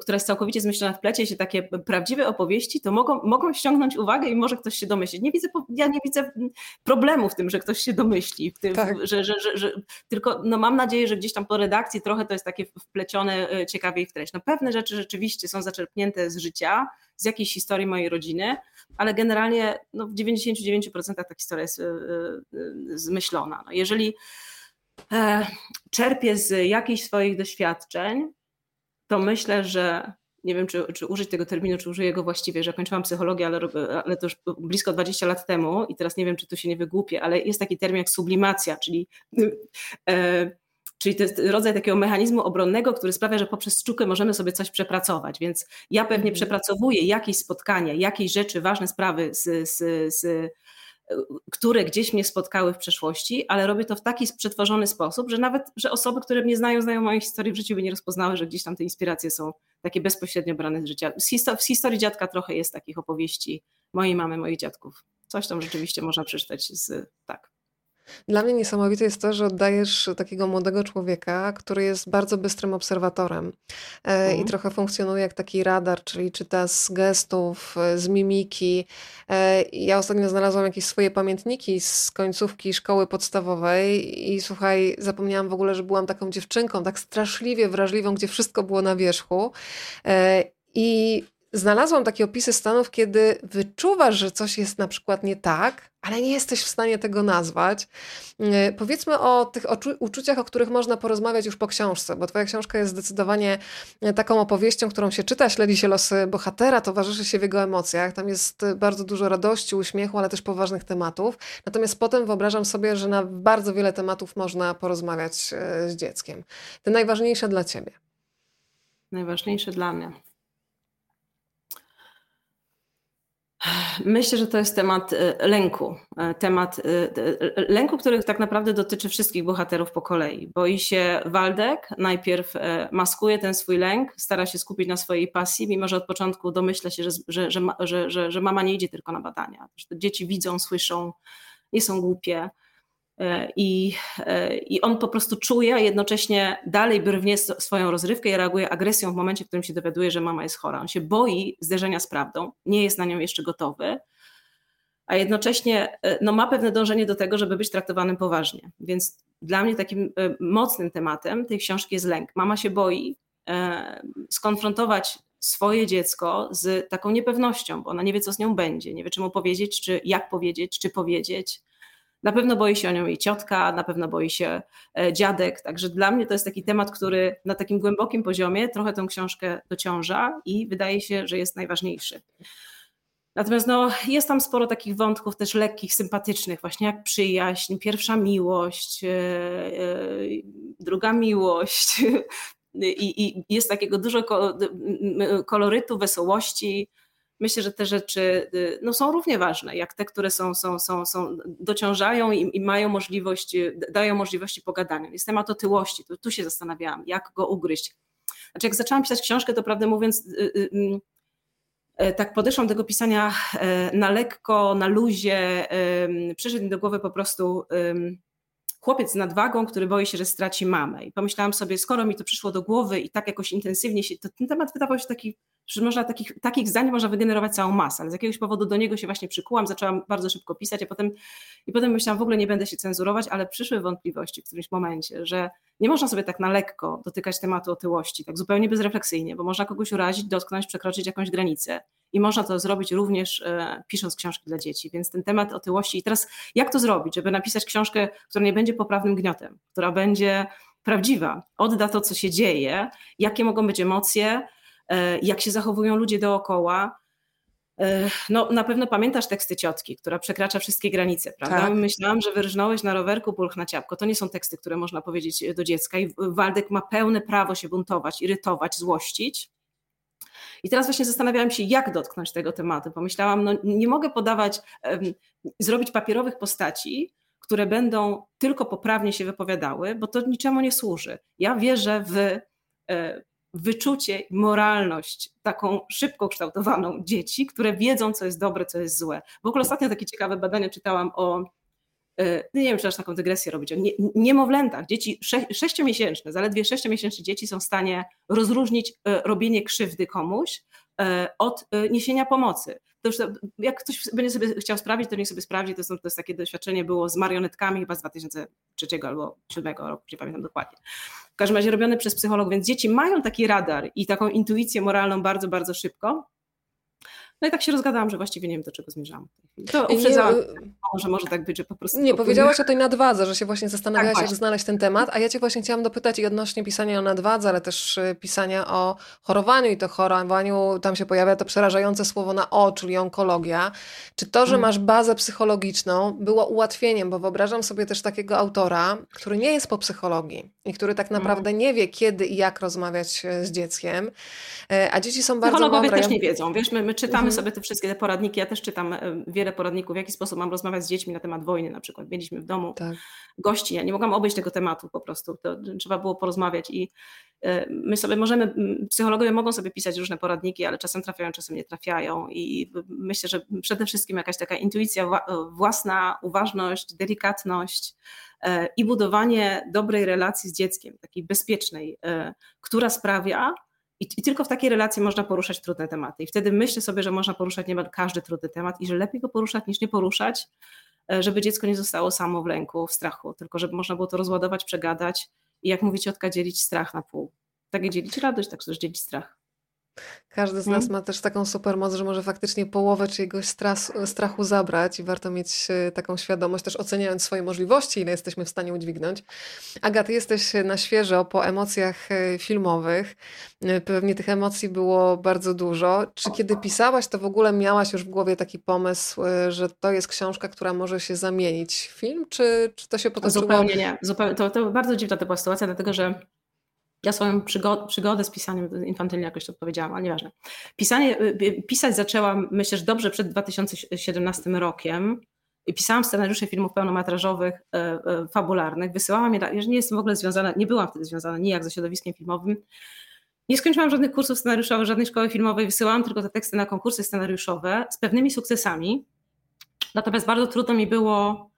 która jest całkowicie zmyślona w plecie się takie prawdziwe opowieści, to mogą, mogą ściągnąć uwagę i może ktoś się domyślić. Nie widzę, ja nie widzę problemu w tym, że ktoś się domyśli, tym, tak. że, że, że, że, tylko no mam nadzieję, że gdzieś tam po redakcji trochę to jest takie wplecione e, ciekawiej w treść. No pewne rzeczy rzeczywiście są zaczerpnięte z życia, z jakiejś historii mojej rodziny, ale generalnie no, w 99% ta historia jest e, zmyślona. No, jeżeli czerpię z jakichś swoich doświadczeń, to myślę, że nie wiem, czy, czy użyć tego terminu, czy użyję go właściwie, że kończyłam psychologię, ale, ale to już blisko 20 lat temu i teraz nie wiem, czy tu się nie wygłupię, ale jest taki termin jak sublimacja, czyli, e, czyli to jest rodzaj takiego mechanizmu obronnego, który sprawia, że poprzez sztukę możemy sobie coś przepracować, więc ja pewnie mhm. przepracowuję jakieś spotkania, jakieś rzeczy, ważne sprawy z, z, z które gdzieś mnie spotkały w przeszłości, ale robię to w taki przetworzony sposób, że nawet że osoby, które mnie znają, znają mojej historii w życiu, by nie rozpoznały, że gdzieś tam te inspiracje są takie bezpośrednio brane z życia. Z w historii dziadka trochę jest takich opowieści mojej mamy, moich dziadków. Coś tam rzeczywiście można przeczytać z tak. Dla mnie niesamowite jest to, że oddajesz takiego młodego człowieka, który jest bardzo bystrym obserwatorem e, i mhm. trochę funkcjonuje jak taki radar, czyli czyta z gestów, e, z mimiki. E, ja ostatnio znalazłam jakieś swoje pamiętniki z końcówki szkoły podstawowej i słuchaj, zapomniałam w ogóle, że byłam taką dziewczynką, tak straszliwie wrażliwą, gdzie wszystko było na wierzchu. I znalazłam takie opisy stanów, kiedy wyczuwasz, że coś jest na przykład nie tak, ale nie jesteś w stanie tego nazwać. Yy, powiedzmy o tych uczuciach, o których można porozmawiać już po książce, bo Twoja książka jest zdecydowanie yy, taką opowieścią, którą się czyta, śledzi się losy bohatera, towarzyszy się w jego emocjach. Tam jest yy, bardzo dużo radości, uśmiechu, ale też poważnych tematów. Natomiast potem wyobrażam sobie, że na bardzo wiele tematów można porozmawiać z dzieckiem. Te najważniejsze dla Ciebie. Najważniejsze dla mnie. Myślę, że to jest temat e, lęku. E, temat e, lęku, który tak naprawdę dotyczy wszystkich bohaterów po kolei. Boi się Waldek, najpierw maskuje ten swój lęk, stara się skupić na swojej pasji, mimo że od początku domyśla się, że, że, że, że, mama nie idzie tylko na badania. Że dzieci widzą, słyszą, nie są głupie. E, I, e, I on po prostu czuje, a jednocześnie dalej brwnie swoją rozrywkę i reaguje agresją w momencie, w którym się dowiaduje, że mama jest chora. On się boi zderzenia z prawdą, nie jest na nią jeszcze gotowy, a jednocześnie e, no, ma pewne dążenie do tego, żeby być traktowanym poważnie. Więc dla mnie takim mocnym tematem tej książki jest lęk. Mama się boi skonfrontować swoje dziecko z taką niepewnością, bo ona nie wie, co z nią będzie, nie wie, czy mu powiedzieć, czy jak powiedzieć, czy powiedzieć na pewno boi się o nią jej ciotka, na pewno boi się e, dziadek. Także dla mnie to jest taki temat, który na takim głębokim poziomie trochę tę książkę dociąża i wydaje się, że jest najważniejszy. Natomiast no, jest tam sporo takich wątków też lekkich, sympatycznych, właśnie jak przyjaźń, pierwsza miłość, yy, druga miłość. I, I, jest takiego dużo kolorytu, wesołości, myślę, że te rzeczy y, no, są równie ważne, jak te, które są, są, są, są dociążają i, i mają możliwość, y, dają możliwości pogadania. Jest temat otyłości, tu, tu się zastanawiałam, jak go ugryźć. Znaczy, jak zaczęłam pisać książkę, to prawdę mówiąc, y, mm, e, tak podeszłam do tego pisania e, na lekko, na luzie. Przyszedł mi do głowy po prostu chłopiec z nadwagą, który boi się, że straci mamę. I pomyślałam sobie, skoro mi to przyszło do głowy i tak jakoś intensywnie się, to ten temat wydawał się taki że można takich, takich zdań można wygenerować całą masę, ale z jakiegoś powodu do niego się właśnie przykułam, zaczęłam bardzo szybko pisać, a potem, i potem myślałam, w ogóle nie będę się cenzurować, ale przyszły wątpliwości w którymś momencie, że nie można sobie tak na lekko dotykać tematu otyłości, tak zupełnie bezrefleksyjnie, bo można kogoś urazić, dotknąć, przekroczyć jakąś granicę. I można to zrobić również e, pisząc książki dla dzieci. Więc ten temat otyłości. I teraz jak to zrobić, żeby napisać książkę, która nie będzie poprawnym gniotem, która będzie prawdziwa, odda to, co się dzieje, jakie mogą być emocje, jak się zachowują ludzie dookoła. E, no, na pewno pamiętasz teksty ciotki, która przekracza wszystkie granice, prawda? Tak. Myślałam, że wyrżnąłeś na rowerku pulch na ciapko. To nie są teksty, które można powiedzieć do dziecka i Waldek ma pełne prawo się buntować, irytować, złościć. I teraz właśnie zastanawiałam się, jak dotknąć tego tematu. Pomyślałam, no nie mogę podawać, zrobić papierowych postaci, które będą tylko poprawnie się wypowiadały, bo to niczemu nie służy. Ja wierzę w e, wyczucie i moralność taką szybko kształtowaną dzieci, które wiedzą, co jest dobre, co jest złe. W ogóle ostatnio takie ciekawe badania czytałam o nie wiem, czy aż taką dygresję robić, o nie, niemowlętach, dzieci sze, sześciomiesięczne, zaledwie sześciomiesięczne dzieci są w stanie rozróżnić robienie krzywdy komuś od niesienia pomocy. To już, jak ktoś będzie sobie chciał sprawdzić, to niech sobie sprawdzi. To, są, to jest takie doświadczenie było z marionetkami chyba z 2003 albo 2007 roku, nie pamiętam dokładnie. W każdym razie robione przez psychologów, więc dzieci mają taki radar i taką intuicję moralną bardzo, bardzo szybko. No i tak się rozgadałam, że właściwie nie wiem, do czego zmierzałam. To uprzedzałam, że może tak być, że po prostu... Nie, powiedziałaś o tej nadwadze, że się właśnie zastanawiałaś, tak, jak znaleźć ten temat, a ja Cię właśnie chciałam dopytać i odnośnie pisania o nadwadze, ale też y, pisania o chorowaniu i to chorowaniu, tam się pojawia to przerażające słowo na O, czyli onkologia. Czy to, że mhm. masz bazę psychologiczną było ułatwieniem, bo wyobrażam sobie też takiego autora, który nie jest po psychologii i który tak mhm. naprawdę nie wie, kiedy i jak rozmawiać e, z dzieckiem, e, a dzieci są bardzo Psychologowie mądre. też nie wiedzą, wiesz, my, my czytamy. Sobie te wszystkie te poradniki, ja też czytam e, wiele poradników, w jaki sposób mam rozmawiać z dziećmi na temat wojny na przykład. Mieliśmy w domu tak. gości, ja nie mogłam obejść tego tematu po prostu, to trzeba było porozmawiać i my sobie możemy, psychologowie mogą sobie pisać różne poradniki, ale czasem trafiają, czasem nie trafiają i myślę, że przede wszystkim jakaś taka intuicja własna, uważność, delikatność, E, i budowanie dobrej relacji z dzieckiem, takiej bezpiecznej, e, która sprawia, i, I, tylko w takiej relacji można poruszać trudne tematy. I wtedy myślę sobie, że można poruszać niemal każdy trudny temat i że lepiej go poruszać niż nie poruszać, e, żeby dziecko nie zostało samo w lęku, w strachu, tylko żeby można było to rozładować, przegadać i jak mówi ciotka, dzielić strach na pół. Tak jak dzielić radość, tak też dzielić strach. Każdy z nas hmm? ma też taką supermoc, że może faktycznie połowę czyjegoś strachu zabrać i warto mieć e, taką świadomość, też oceniając swoje możliwości, ile jesteśmy w stanie udźwignąć. Aga, ty jesteś na świeżo po emocjach e, filmowych. E, pewnie tych emocji było bardzo dużo. Czy kiedy pisałaś, to w ogóle miałaś już w głowie taki pomysł, że to jest książka, która może się zamienić w film, czy, czy to się potoczyło? Zupełnie nie. Zupełnie, to, to bardzo dziwna to była sytuacja, dlatego że ja swoją przygodę, z pisaniem, infantylnie jakoś to powiedziałam, ale nieważne. Pisanie, y, y, pisać zaczęłam, myślę, że dobrze przed 2017 rokiem. I pisałam scenariusze filmów pełnometrażowych, e, e, fabularnych. Wysyłałam je, ja nie jestem w ogóle związana, nie byłam wtedy związana nijak ze środowiskiem filmowym. Nie skończyłam żadnych kursów scenariuszowych, żadnej szkoły filmowej, wysyłałam tylko te teksty na konkursy scenariuszowe z pewnymi sukcesami. Natomiast bardzo trudno mi było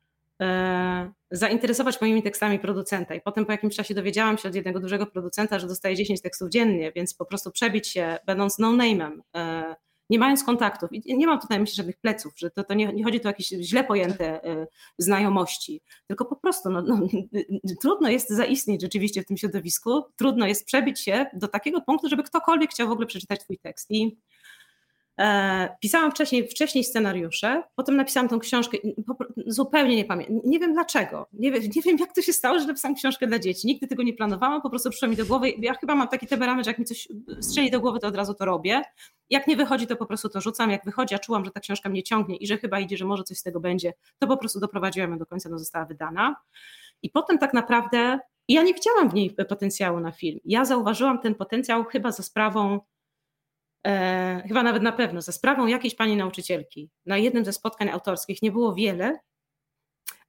zainteresować moimi tekstami producenta. I potem po jakimś czasie dowiedziałam się od jednego dużego producenta, że dostaje 10 tekstów dziennie, więc po prostu przebić się, będąc no-name'em, e, nie mając kontaktów. I nie mam tutaj myślę żadnych pleców, że to, to nie, nie, chodzi tu o jakieś źle pojęte e, znajomości, tylko po prostu no, no, trudno jest zaistnieć rzeczywiście w tym środowisku, trudno jest przebić się do takiego punktu, żeby ktokolwiek chciał w ogóle przeczytać twój tekst. I E, pisałam wcześniej, wcześniej scenariusze, potem napisałam tą książkę, zupełnie nie pamiętam, nie wiem dlaczego, nie wiem, nie wiem jak to się stało, że napisałam książkę dla dzieci, nigdy tego nie planowałam, po prostu przyszło mi do głowy, ja chyba mam taki temperament, że jak mi coś strzeli do głowy, to od razu to robię, jak nie wychodzi, to po prostu to rzucam, jak wychodzi, a czułam, że ta książka mnie ciągnie i że chyba idzie, że może coś z tego będzie, to po prostu doprowadziłam ją do końca, no została wydana. I potem tak naprawdę ja nie widziałam w niej potencjału na film, ja zauważyłam ten potencjał chyba za sprawą e, chyba nawet na pewno, za sprawą jakiejś pani nauczycielki. Na jednym ze spotkań autorskich nie było wiele,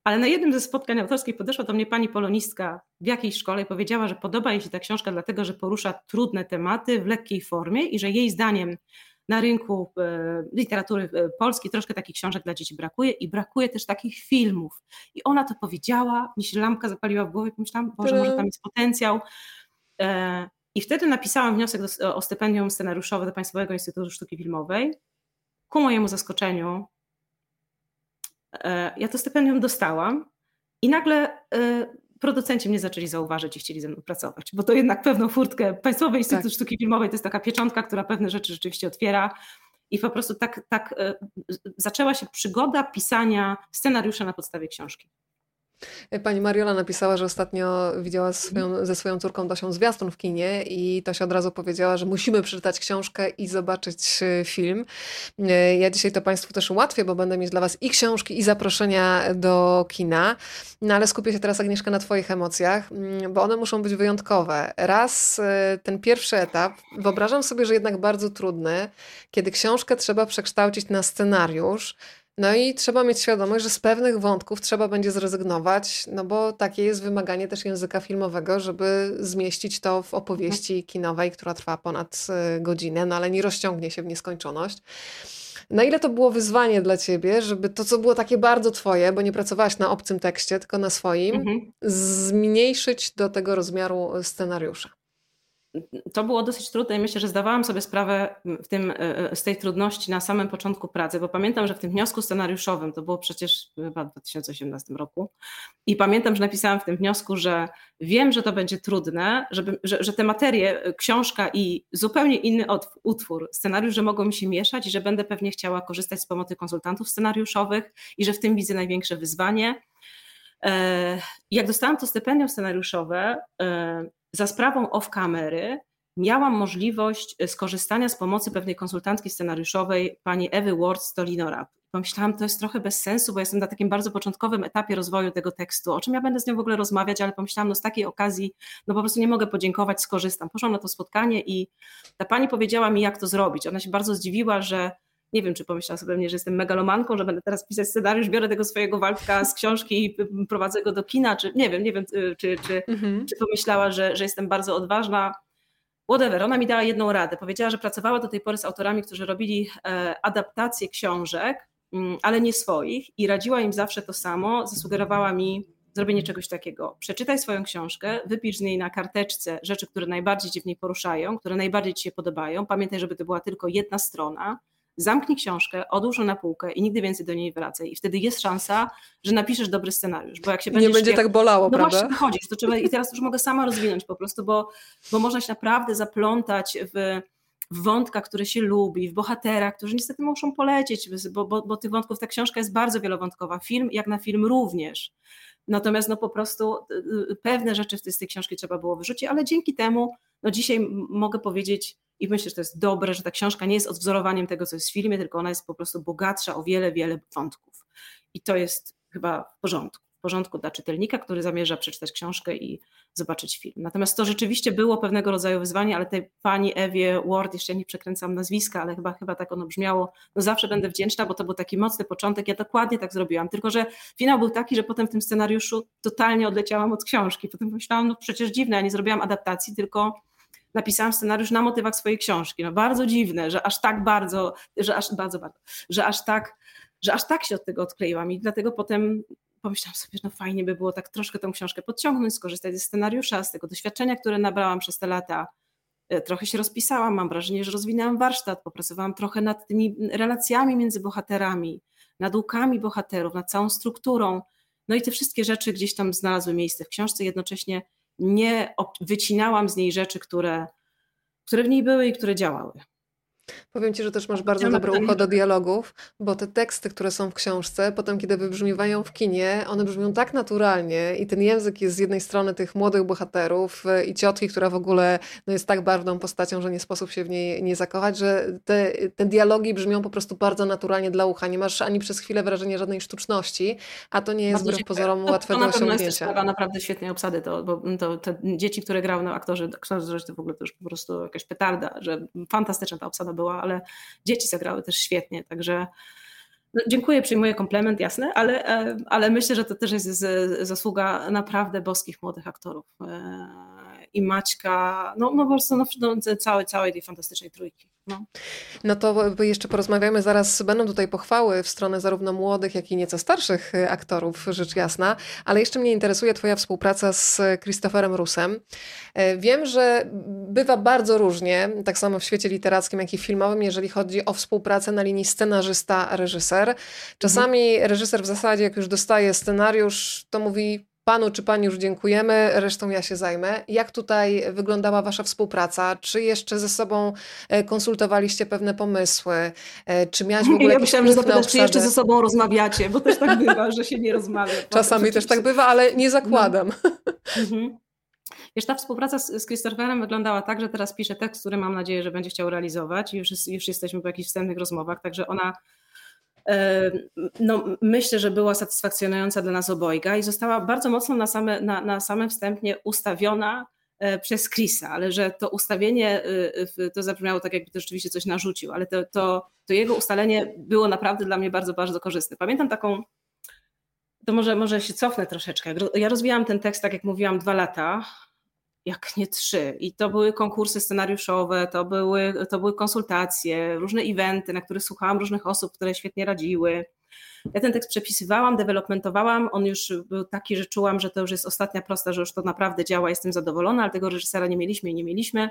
ale na jednym ze spotkań autorskich podeszła do mnie pani polonistka w jakiejś szkole i powiedziała, że podoba jej się ta książka, dlatego że porusza trudne tematy w lekkiej formie i że jej zdaniem na rynku e, literatury e, polskiej troszkę takich książek dla dzieci brakuje i brakuje też takich filmów. I ona to powiedziała, mi się lampka zapaliła w głowie, pomyślałam, Boże, może tam jest potencjał. I wtedy napisałam wniosek do, o stypendium scenariuszowe do Państwowego Instytutu Sztuki Filmowej. Ku mojemu zaskoczeniu, e, ja to stypendium dostałam i nagle e, producenci mnie zaczęli zauważyć i chcieli ze mną pracować, bo to jednak pewną furtkę. Państwowy Instytut tak. Sztuki Filmowej to jest taka pieczątka, która pewne rzeczy rzeczywiście otwiera. I po prostu tak, tak e, zaczęła się przygoda pisania scenariusza na podstawie książki. Pani Mariola napisała, że ostatnio widziała swoją, ze swoją córką Dosią zwiastun w kinie i Tosia od razu powiedziała, że musimy przeczytać książkę i zobaczyć e, film. E, ja dzisiaj to Państwu też ułatwię, bo będę mieć dla Was i książki, i zaproszenia do kina. No ale skupię się teraz, Agnieszka, na Twoich emocjach, mm, bo one muszą być wyjątkowe. Raz e, ten pierwszy etap, wyobrażam sobie, że jednak bardzo trudny, kiedy książkę trzeba przekształcić na scenariusz, no i trzeba mieć świadomość, że z pewnych wątków trzeba będzie zrezygnować, no bo takie jest wymaganie też języka filmowego, żeby zmieścić to w opowieści kinowej, która trwa ponad y, godzinę, no ale nie rozciągnie się w nieskończoność. Na ile to było wyzwanie dla ciebie, żeby to, co było takie bardzo twoje, bo nie pracowałaś na obcym tekście, tylko na swoim, mhm. zmniejszyć do tego rozmiaru scenariusza? To było dosyć trudne i myślę, że zdawałam sobie sprawę w tym, e, e, z tej trudności na samym początku pracy, bo pamiętam, że w tym wniosku scenariuszowym, to było przecież chyba w 2018 roku, i pamiętam, że napisałam w tym wniosku, że wiem, że to będzie trudne, żeby, że, że te materie, e, książka i zupełnie inny utwór, scenariusz, że mogą mi się mieszać i że będę pewnie chciała korzystać z pomocy konsultantów scenariuszowych i że w tym widzę największe wyzwanie. Jak dostałam to stypendium scenariuszowe, za sprawą off-kamery miałam możliwość e, skorzystania z pomocy pewnej konsultantki scenariuszowej, pani Ewy Ward z Tolinora. Pomyślałam, to jest trochę bez sensu, bo jestem na takim bardzo początkowym etapie rozwoju tego tekstu, o czym ja będę z nią w ogóle rozmawiać, ale pomyślałam, no z takiej okazji, no po prostu nie mogę podziękować, skorzystam. Poszłam na to spotkanie i ta pani powiedziała mi, jak to zrobić. Ona się bardzo zdziwiła, że nie wiem, czy pomyślała sobie mnie, że jestem megalomanką, że będę teraz pisać scenariusz, biorę tego swojego Waldka z książki i prowadzę go do kina, czy nie wiem, nie wiem, y, czy, czy, mhm. czy pomyślała, że, że jestem bardzo odważna. Whatever, ona mi dała jedną radę. Powiedziała, że pracowała do tej pory z autorami, którzy robili e, adaptacje książek, mm, ale nie swoich i radziła im zawsze to samo. Zasugerowała mi zrobienie czegoś takiego. Przeczytaj swoją książkę, wypisz z niej na karteczce rzeczy, które najbardziej cię w niej poruszają, które najbardziej ci się podobają. Pamiętaj, żeby to była tylko jedna strona zamknij książkę, odłóż ją na półkę i nigdy więcej do niej wracaj. I wtedy jest szansa, że napiszesz dobry scenariusz. Bo jak się Nie będzie jak, tak bolało, no prawda? Właśnie, chodzisz, to trzeba, i teraz już mogę sama rozwinąć po prostu, bo, bo można się naprawdę zaplątać w w wątkach, które się lubi, w bohaterach, którzy niestety muszą polecieć, bo, bo, bo tych wątków, ta książka jest bardzo wielowątkowa, film jak na film również. Natomiast no po prostu y, y, pewne rzeczy z tej książki trzeba było wyrzucić, ale dzięki temu no dzisiaj mogę powiedzieć, i myślę, że to jest dobre, że ta książka nie jest odwzorowaniem tego, co jest w filmie, tylko ona jest po prostu bogatsza o wiele, wiele wątków. I to jest chyba w porządku. Porządku dla czytelnika, który zamierza przeczytać książkę i zobaczyć film. Natomiast to rzeczywiście było pewnego rodzaju wyzwanie, ale tej pani Ewie Ward, jeszcze nie przekręcam nazwiska, ale chyba, chyba tak ono brzmiało, no zawsze będę wdzięczna, bo to był taki mocny początek, ja dokładnie tak zrobiłam, tylko że finał był taki, że potem w tym scenariuszu totalnie odleciałam od książki, potem myślałam, no przecież dziwne, ja nie zrobiłam adaptacji, tylko napisałam scenariusz na motywach swojej książki. No bardzo dziwne, że aż tak bardzo, że aż bardzo, bardzo, że aż tak, że aż tak się od tego odkleiłam i dlatego potem pomyślałam sobie, no fajnie by było tak troszkę tą książkę podciągnąć, skorzystać ze scenariusza, z tego doświadczenia, które nabrałam przez te lata. E, trochę się rozpisałam, mam wrażenie, że rozwinęłam warsztat, popracowałam trochę nad tymi relacjami między bohaterami, nad łukami bohaterów, nad całą strukturą. No i te wszystkie rzeczy gdzieś tam znalazły miejsce w książce, jednocześnie nie wycinałam z niej rzeczy, które, które w niej były i które działały. Powiem Ci, że też masz bardzo dobre ucho do dialogów, bo te teksty, które są w książce, potem kiedy wybrzmiewają w kinie, one brzmią tak naturalnie i ten język jest z jednej strony tych młodych bohaterów e, i ciotki, która w ogóle no, jest tak barwną postacią, że nie sposób się w niej nie zakochać, że te, te dialogi brzmią po prostu bardzo naturalnie dla ucha. Nie masz ani przez chwilę wrażenia żadnej sztuczności, a to nie jest wbrew pozorom łatwe do osiągnięcia. To jest sprawa naprawdę świetnej obsady, to, bo to, te dzieci, które grały na aktorzy, aktorzy to w ogóle to już po prostu jakaś petarda, że fantastyczna ta obsada była, ale dzieci zagrały też świetnie, także no, dziękuję, przyjmuję komplement, jasne, ale, e, ale myślę, że to też jest zasługa naprawdę boskich młodych aktorów. E, I Maćka, no, no po prostu no, całej, całej tej fantastycznej trójki. No. no to jeszcze porozmawiamy, zaraz będą tutaj pochwały w stronę zarówno młodych, jak i nieco starszych y, aktorów, rzecz jasna, ale jeszcze mnie interesuje Twoja współpraca z Christopherem Rusem. E, wiem, że bywa bardzo różnie, tak samo w świecie literackim, jak i filmowym, jeżeli chodzi o współpracę na linii scenarzysta-reżyser. Czasami mhm. reżyser w zasadzie, jak już dostaje scenariusz, to mówi Panu czy Pani już dziękujemy, resztą ja się zajmę. Jak tutaj wyglądała Wasza współpraca? Czy jeszcze ze sobą e, konsultowaliście pewne pomysły? E, czy miałaś w ogóle Ja myślałam, że zapytasz, czy jeszcze ze sobą rozmawiacie, bo też tak bywa, że się nie rozmawia. Czasami też tak bywa, ale nie zakładam. No. Mhm. Wiesz, ta współpraca z, z Christopherem wyglądała tak, że teraz piszę tekst, który mam nadzieję, że będzie chciał realizować. Już, już jesteśmy po jakichś wstępnych rozmowach, także ona no, myślę, że była satysfakcjonująca dla nas obojga i została bardzo mocno na, same, na, na samym wstępnie ustawiona e, przez Chrisa, ale że to ustawienie, y, to zabrzmiało tak, jakby to rzeczywiście coś narzucił, ale to, to, to jego ustalenie było naprawdę dla mnie bardzo, bardzo korzystne. Pamiętam taką, to może, może się cofnę troszeczkę. Ja rozwijałam ten tekst, tak jak mówiłam, dwa lata jak nie trzy. I to były konkursy scenariuszowe, to były, to były konsultacje, różne eventy, na których słuchałam różnych osób, które świetnie radziły. Ja ten tekst przepisywałam, developmentowałam, on już był taki, że czułam, że to już jest ostatnia prosta, że już to naprawdę działa, jestem zadowolona, ale tego reżysera nie mieliśmy i nie mieliśmy.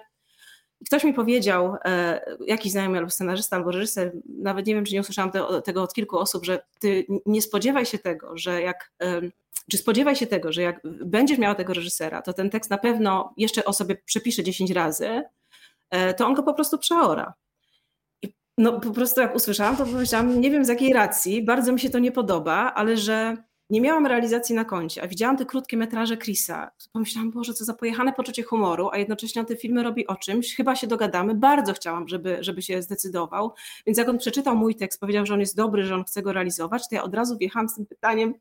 I ktoś mi powiedział, e, jakiś znajomy albo scenarzysta, albo reżyser, nawet nie wiem, czy nie usłyszałam te, tego od kilku osób, że ty nie spodziewaj się tego, że jak, czy spodziewaj się tego, że jak będziesz miała tego reżysera, to ten tekst na pewno jeszcze o sobie przepisze 10 razy, e, to on go po prostu przeora. I no po prostu jak usłyszałam, to powiedziałam, nie wiem z jakiej racji, bardzo mi się to nie podoba, ale że nie miałam realizacji na koncie, a widziałam te krótkie metraże Chrisa. Pomyślałam, Boże, co za pojechane poczucie humoru, a jednocześnie on te filmy robi o czymś, chyba się dogadamy. Bardzo chciałam, żeby, żeby się zdecydował. Więc jak on przeczytał mój tekst, powiedział, że on jest dobry, że on chce go realizować, to ja od razu wjechałam z tym pytaniem,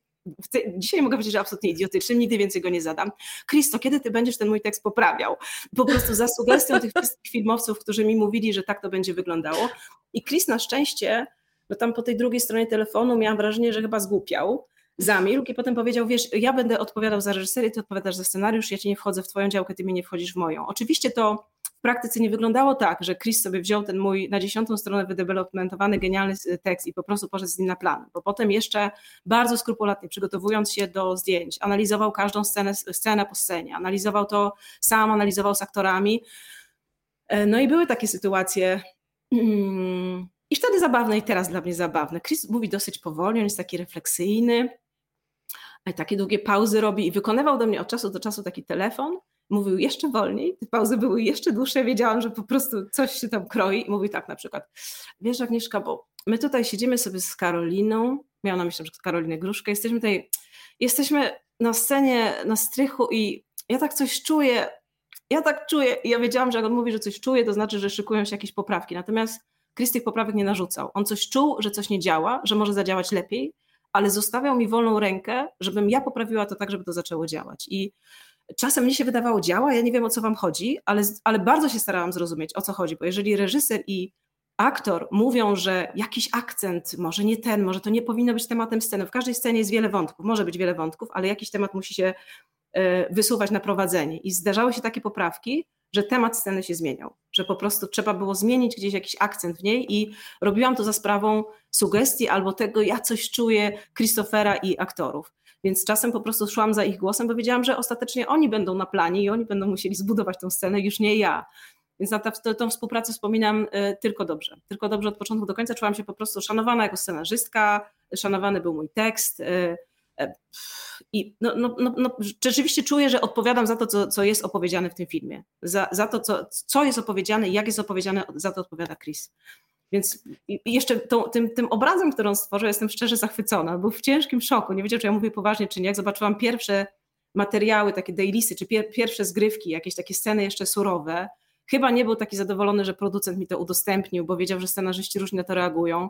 Dzisiaj mogę powiedzieć, że absolutnie idiotycznym, nigdy więcej go nie zadam. Kristo, kiedy ty będziesz ten mój tekst poprawiał? Po prostu za sugestią tych wszystkich filmowców, którzy mi mówili, że tak to będzie wyglądało. I Chris na szczęście, no tam po tej drugiej stronie telefonu miałam wrażenie, że chyba zgłupiał, zamilkł i potem powiedział, wiesz, ja będę odpowiadał za reżyserię, ty odpowiadasz za scenariusz, ja cię nie wchodzę w twoją działkę, ty mi nie wchodzisz w moją. Oczywiście to praktyce nie wyglądało tak, że Chris sobie wziął ten mój na dziesiątą stronę wydevelopmentowany, genialny tekst i po prostu poszedł z nim na plan, bo potem jeszcze bardzo skrupulatnie przygotowując się do zdjęć, analizował każdą scenę, scenę po scenie, analizował to sam, analizował z aktorami. E, no i były takie sytuacje, mm, i wtedy zabawne, i teraz dla mnie zabawne. Chris mówi dosyć powoli, on jest taki refleksyjny, takie długie pauzy robi i wykonywał do mnie od czasu do czasu taki telefon, mówił jeszcze wolniej, te pauzy były jeszcze dłuższe, wiedziałam, że po prostu coś się tam kroi i mówi tak na przykład, wiesz Agnieszka, bo my tutaj siedzimy sobie z Karoliną, miałam na myśli, że Karolinę Gruszkę, jesteśmy tutaj, jesteśmy na scenie, na strychu i ja tak coś czuję, ja tak czuję i ja wiedziałam, że jak on mówi, że coś czuje, to znaczy, że szykują się jakieś poprawki, natomiast Chris tych poprawek nie narzucał. On coś czuł, że coś nie działa, że może zadziałać lepiej, ale zostawiał mi wolną rękę, żebym ja poprawiła to tak, żeby to zaczęło działać. I czasem mnie się wydawało, działa, ja nie wiem o co wam chodzi, ale, ale bardzo się starałam zrozumieć o co chodzi, bo jeżeli reżyser i aktor mówią, że jakiś akcent, może nie ten, może to nie powinno być tematem sceny. W każdej scenie jest wiele wątków, może być wiele wątków, ale jakiś temat musi się e, wysuwać na prowadzenie. I zdarzały się takie poprawki, że temat sceny się zmieniał, że po prostu trzeba było zmienić gdzieś jakiś akcent w niej i robiłam to za sprawą sugestii albo tego, ja coś czuję Christophera i aktorów. Więc czasem po prostu szłam za ich głosem, bo wiedziałam, że ostatecznie oni będą na planie i oni będą musieli zbudować tę scenę, już nie ja. Więc na tę współpracę wspominam y, tylko dobrze. Tylko dobrze od początku do końca. Czułam się po prostu szanowana jako scenarzystka, szanowany był mój tekst. Y, y, I no, no, no, no, rzeczywiście czuję, że odpowiadam za to, co, co jest opowiedziane w tym filmie. Za, za to, co, co jest opowiedziane i jak jest opowiedziane, za to odpowiada Chris. Więc jeszcze tą, tym, tym obrazem, który on stworzył, jestem szczerze zachwycona. Był w ciężkim szoku. Nie wiedział, czy ja mówię poważnie, czy nie. Jak zobaczyłam pierwsze materiały, takie dailisy, czy pier, pierwsze zgrywki, jakieś takie sceny jeszcze surowe, chyba nie był taki zadowolony, że producent mi to udostępnił, bo wiedział, że scenarzyści różnie na to reagują.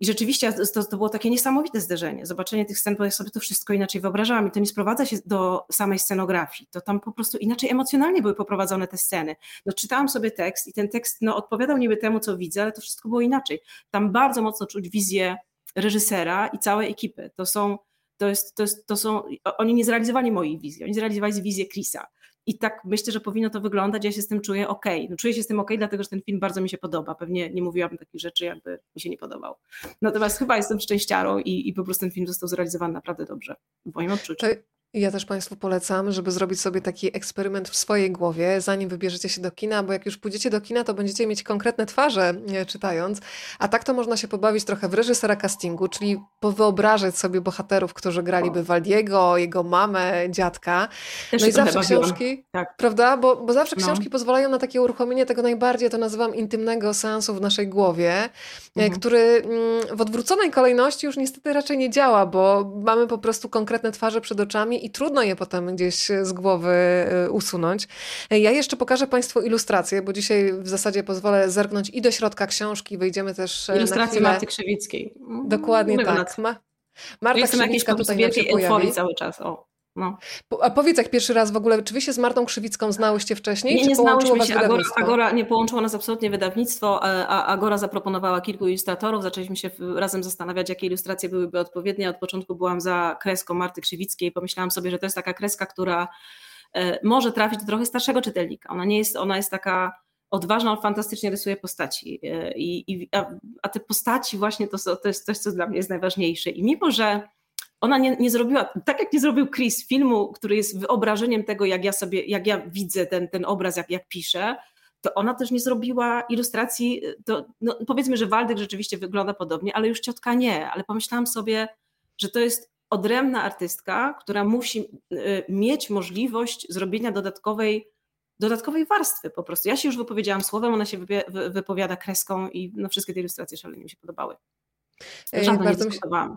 I rzeczywiście to, to, było takie niesamowite zderzenie, zobaczenie tych scen, bo ja sobie to wszystko inaczej wyobrażałam i to nie sprowadza się do samej scenografii, to tam po prostu inaczej emocjonalnie były poprowadzone te sceny. No czytałam sobie tekst i ten tekst no, odpowiadał niby temu, co widzę, ale to wszystko było inaczej. Tam bardzo mocno czuć wizję reżysera i całej ekipy. To są, to jest, to jest, to są, oni nie zrealizowali mojej wizji, oni zrealizowali wizję Chrisa. I tak myślę, że powinno to wyglądać. Ja się z tym czuję ok. No, czuję się z tym ok, dlatego że ten film bardzo mi się podoba. Pewnie nie mówiłabym takich rzeczy, jakby mi się nie podobał. Natomiast chyba jestem szczęściarą i, i po prostu ten film został zrealizowany naprawdę dobrze, w moim odczuciu. Ja też Państwu polecam, żeby zrobić sobie taki eksperyment w swojej głowie, zanim wybierzecie się do kina, bo jak już pójdziecie do kina, to będziecie mieć konkretne twarze e, czytając, a tak to można się pobawić trochę w reżysera castingu, czyli powyobrażać sobie bohaterów, którzy graliby Waldiego, jego mamę, dziadka. Też no i zawsze książki, tak. prawda? Bo, bo zawsze no. książki pozwalają na takie uruchomienie tego najbardziej, to nazywam intymnego seansu w naszej głowie, e, mhm. który mm, w odwróconej kolejności już niestety raczej nie działa, bo mamy po prostu konkretne twarze przed oczami i trudno je potem gdzieś z głowy y, usunąć. Ja jeszcze pokażę Państwu ilustrację, bo dzisiaj w zasadzie pozwolę zerknąć i do środka książki, wyjdziemy też Ilustrację Marty Krzewickiej. Dokładnie tak. Ma Marta Krzywicka tutaj wielkiej euforii cały czas. O. No. A powiedz, jak pierwszy raz w ogóle, czy wy się z Martą Krzywicką znałyście wcześniej? Nie, nie znałyśmy się. Agora, Agora, nie połączyło nas absolutnie wydawnictwo, a Agora zaproponowała kilku ilustratorów. Zaczęliśmy się razem zastanawiać, jakie ilustracje byłyby odpowiednie. Od początku byłam za kreską Marty Krzywickiej. Pomyślałam sobie, że to jest taka kreska, która może trafić do trochę starszego czytelnika. Ona nie jest, ona jest taka odważna, on fantastycznie rysuje postaci. I, i a, a, te postaci właśnie to, to jest coś, co dla mnie jest najważniejsze. I mimo, że ona nie, nie zrobiła, tak jak nie zrobił Chris, filmu, który jest wyobrażeniem tego, jak ja sobie, jak ja widzę ten, ten obraz, jak, jak piszę, to ona też nie zrobiła ilustracji, to, no powiedzmy, że Waldek rzeczywiście wygląda podobnie, ale już ciotka nie, ale pomyślałam sobie, że to jest odrębna artystka, która musi y, mieć możliwość zrobienia dodatkowej, dodatkowej warstwy po prostu. Ja się już wypowiedziałam słowem, ona się wypowiada kreską i no, wszystkie te ilustracje szalenie mi się podobały. Żadną nie dyskutowałam.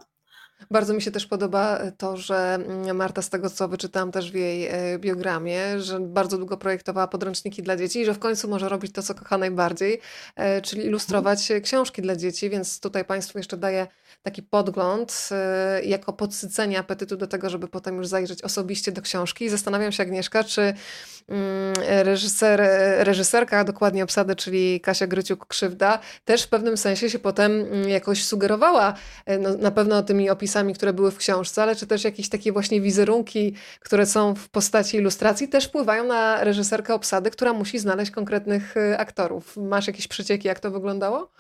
Bardzo mi się też podoba to, że mm, Marta, z tego co wyczytałam też w jej e, biogramie, że bardzo długo projektowała podręczniki dla dzieci i że w końcu może robić to, co kocha najbardziej, e, czyli ilustrować książki dla dzieci, więc tutaj Państwu jeszcze daję taki podgląd e, jako podsycenie apetytu do tego, żeby potem już zajrzeć osobiście do książki. I zastanawiam się, Agnieszka, czy mm, reżyser, reżyserka, a dokładnie obsady, czyli Kasia Gryciuk-Krzywda, też w pewnym sensie się potem mm, jakoś sugerowała no, na pewno tymi opisami, które były w książce, ale czy też jakieś takie właśnie wizerunki, które są w postaci ilustracji, też wpływają na reżyserkę obsady, która musi znaleźć konkretnych e, aktorów. Masz jakieś przecieki, jak to wyglądało?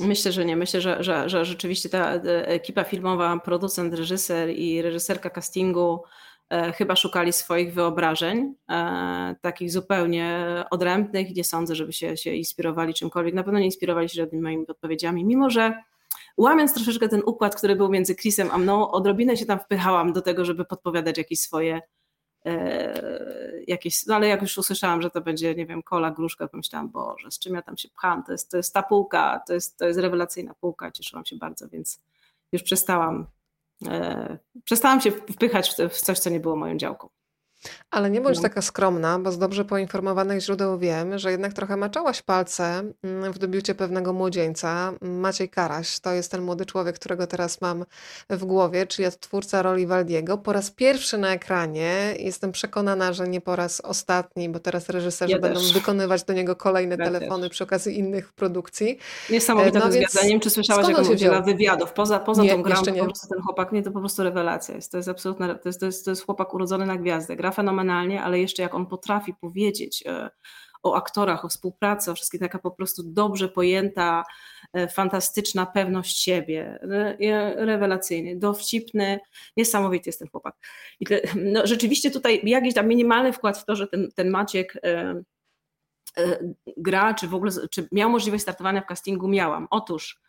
Myślę, że nie. Myślę, że, że, że rzeczywiście ta e, ekipa filmowa, producent, reżyser i reżyserka castingu e, chyba szukali swoich wyobrażeń, e, takich zupełnie odrębnych. Nie sądzę, żeby się, się inspirowali czymkolwiek. Na pewno nie inspirowali się żadnymi moimi odpowiedziami, mimo że łamiąc troszeczkę ten układ, który był między Chrisem a mną, odrobinę się tam wpychałam do tego, żeby podpowiadać jakieś swoje E, jakieś, no ale jak już usłyszałam, że to będzie, nie wiem, kola, gruszka, to myślałam, Boże, z czym ja tam się pcham, to jest, to jest ta półka, to jest, to jest rewelacyjna półka, cieszyłam się bardzo, więc już przestałam, e, przestałam się wpychać w, coś, co nie było moją działką. Ale nie bądź no. taka skromna, bo z dobrze poinformowanych źródeł wiem, że jednak trochę maczałaś palce mm, w debiucie pewnego młodzieńca. Maciej Karaś to jest ten młody człowiek, którego teraz mam w głowie, czyli twórca roli Waldiego. Po raz pierwszy na ekranie. Jestem przekonana, że nie po raz ostatni, bo teraz reżyserzy ja będą wykonywać do niego kolejne ja telefony też. przy okazji innych produkcji. Niesamowite no, więc... zwiadzeniem. Czy słyszałaś, jak on udziela wywiadów? Poza, poza nie, tą grą, to po prostu ten chłopak, nie, to po prostu rewelacja jest. To jest absolutna, to jest, to jest, to jest chłopak urodzony na gwiazdę. Gra fenomenalnie, ale jeszcze jak on potrafi powiedzieć e, o aktorach, o współpracy, o wszystkim, taka po prostu dobrze pojęta, e, fantastyczna pewność siebie, rewelacyjny, dowcipny, niesamowity jest ten chłopak. I te, no, rzeczywiście tutaj jakiś tam minimalny wkład w to, że ten, ten Maciek e, gra, czy w ogóle, czy miał możliwość startowania w castingu, miałam. Otóż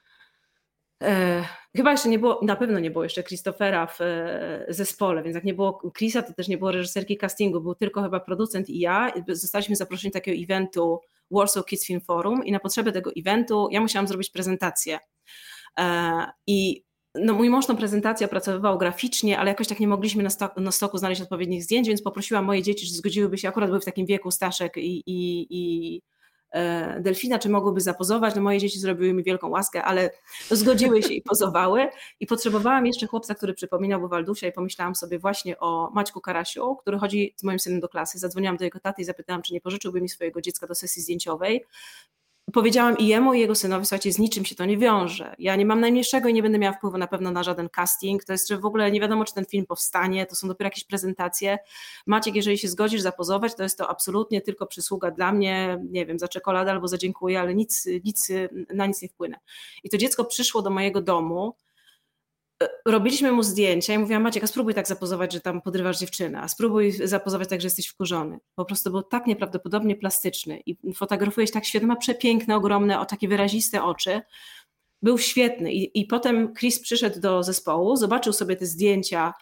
E, chyba jeszcze nie było, na pewno nie było jeszcze Christophera w e, zespole, więc jak nie było Chrisa, to też nie było reżyserki castingu, był tylko chyba producent i ja. Zostaliśmy zaproszeni do takiego eventu Warsaw Kids Film Forum i na potrzeby tego eventu ja musiałam zrobić prezentację. E, I no, mój mąż tą prezentację opracowywał graficznie, ale jakoś tak nie mogliśmy na, stoku, na stoku znaleźć odpowiednich zdjęć, więc poprosiłam moje dzieci, czy zgodziłyby się, akurat były w takim wieku Staszek i, i, i delfina, czy mogłyby zapozować. No moje dzieci zrobiły mi wielką łaskę, ale zgodziły się i pozowały. I potrzebowałam jeszcze chłopca, który przypominałby Waldusia i pomyślałam sobie właśnie o Maćku Karasiu, który chodzi z moim synem do klasy. Zadzwoniłam do jego taty i zapytałam, czy nie pożyczyłby mi swojego dziecka do sesji zdjęciowej powiedziałam i jemu, i jego synowi, słuchajcie, z niczym się to nie wiąże. Ja nie mam najmniejszego i nie będę miała wpływu na pewno na żaden casting. To jest, że w ogóle nie wiadomo, czy ten film powstanie, to są dopiero jakieś prezentacje. Maciek, jeżeli się zgodzisz zapozować, to jest to absolutnie tylko przysługa dla mnie, nie wiem, za czekoladę albo za dziękuję, ale nic, nic na nic nie wpłynę. I to dziecko przyszło do mojego domu, robiliśmy mu zdjęcia i mówiłam, Maciek, a spróbuj tak zapozować, że tam podrywasz dziewczynę, a spróbuj zapozować tak, że jesteś wkurzony. Po prostu był tak nieprawdopodobnie plastyczny i fotografujesz tak świetnie, ma przepiękne, ogromne, o takie wyraziste oczy. Był świetny I, i potem Chris przyszedł do zespołu, zobaczył sobie te zdjęcia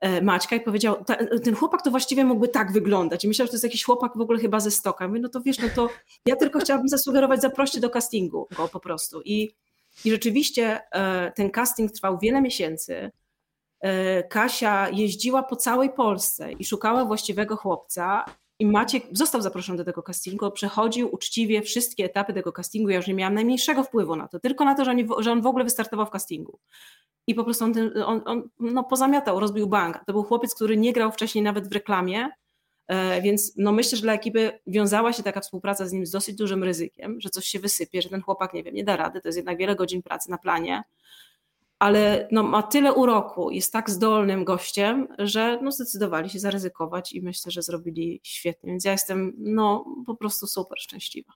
e, Maćka i powiedział, ten chłopak to właściwie mógłby tak wyglądać. I myślał, że to jest jakiś chłopak w ogóle chyba ze stoka. Mówię, no to wiesz, no to ja tylko chciałabym zasugerować, zaproście do castingu go po prostu. I i rzeczywiście e, ten casting trwał wiele miesięcy. E, Kasia jeździła po całej Polsce i szukała właściwego chłopca. I Maciek został zaproszony do tego castingu, przechodził uczciwie wszystkie etapy tego castingu. Ja już nie miałam najmniejszego wpływu na to, tylko na to, że on, w ogóle wystartował w castingu. I po prostu on, on, on no, pozamiatał, rozbił bank. To był chłopiec, który nie grał wcześniej nawet w reklamie, więc no myślę, że dla ekipy wiązała się taka współpraca z nim z dosyć dużym ryzykiem, że coś się wysypie, że ten chłopak, nie wiem, nie da rady, to jest jednak wiele godzin pracy na planie. ale no, ma tyle uroku, jest tak zdolnym gościem, że no, zdecydowali się zaryzykować i myślę, że zrobili świetnie. Więc ja jestem no, po prostu super szczęśliwa.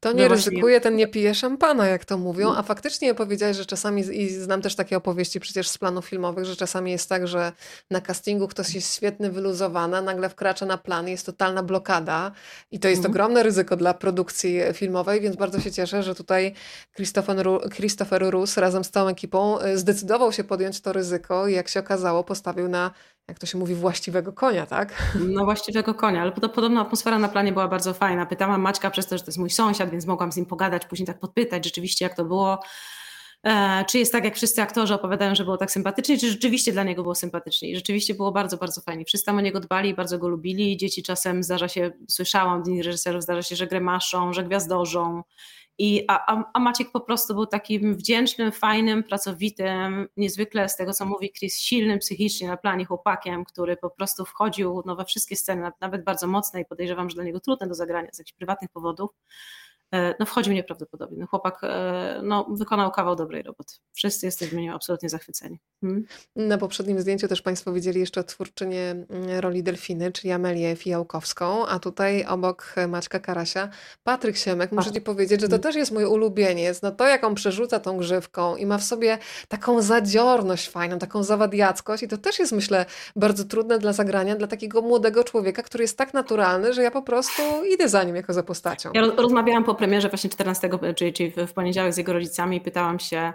Kto nie no ryzykuje, ten nie pije szampana, jak to mówią. A faktycznie powiedziałeś, że czasami, i znam też takie opowieści przecież z planów filmowych, że czasami jest tak, że na castingu ktoś jest świetny, wyluzowany, nagle wkracza na plan, jest totalna blokada i to jest mhm. ogromne ryzyko dla produkcji filmowej, więc bardzo się cieszę, że tutaj Christopher, Christopher Rus razem z całą ekipą y, zdecydował się podjąć to ryzyko i jak się okazało postawił na jak to się mówi, właściwego konia, tak? No właściwego konia, ale podobno atmosfera na planie była bardzo fajna. Pytałam Maćka przez to, że to jest mój sąsiad, więc mogłam z nim pogadać, później tak podpytać rzeczywiście jak to było. E, czy jest tak, jak wszyscy aktorzy opowiadają, że było tak sympatycznie, czy rzeczywiście dla niego było sympatycznie. I rzeczywiście było bardzo, bardzo fajnie. Wszyscy tam o niego dbali, bardzo go lubili. Dzieci czasem zdarza się, słyszałam od innych reżyserów, zdarza się, że gremaszą, że gwiazdorzą. I, a, a Maciek po prostu był takim wdzięcznym, fajnym, pracowitym, niezwykle z tego co mówi Chris, silnym psychicznie na planie chłopakiem, który po prostu wchodził no, we wszystkie sceny, nawet bardzo mocne i podejrzewam, że dla niego trudne do zagrania z jakichś prywatnych powodów. E, no wchodził nieprawdopodobnie. No chłopak e, no, wykonał kawał dobrej roboty. Wszyscy jesteśmy nim absolutnie zachwyceni. Hmm? Na poprzednim zdjęciu też Państwo widzieli jeszcze twórczynię mm, roli Delfiny, czyli Amelię Fijałkowską, a tutaj obok Maćka Karasia Patryk Siemek. Muszę Ci powiedzieć, że to też jest mój ulubieniec. No to jak on przerzuca tą grzywką i ma w sobie taką zadziorność fajną, taką zawadiackość i to też jest myślę bardzo trudne dla zagrania dla takiego młodego człowieka, który jest tak naturalny, że ja po prostu idę za nim jako za postacią. Ja rozmawiałam po premierze właśnie 14, czyli, czyli w poniedziałek z jego rodzicami pytałam się,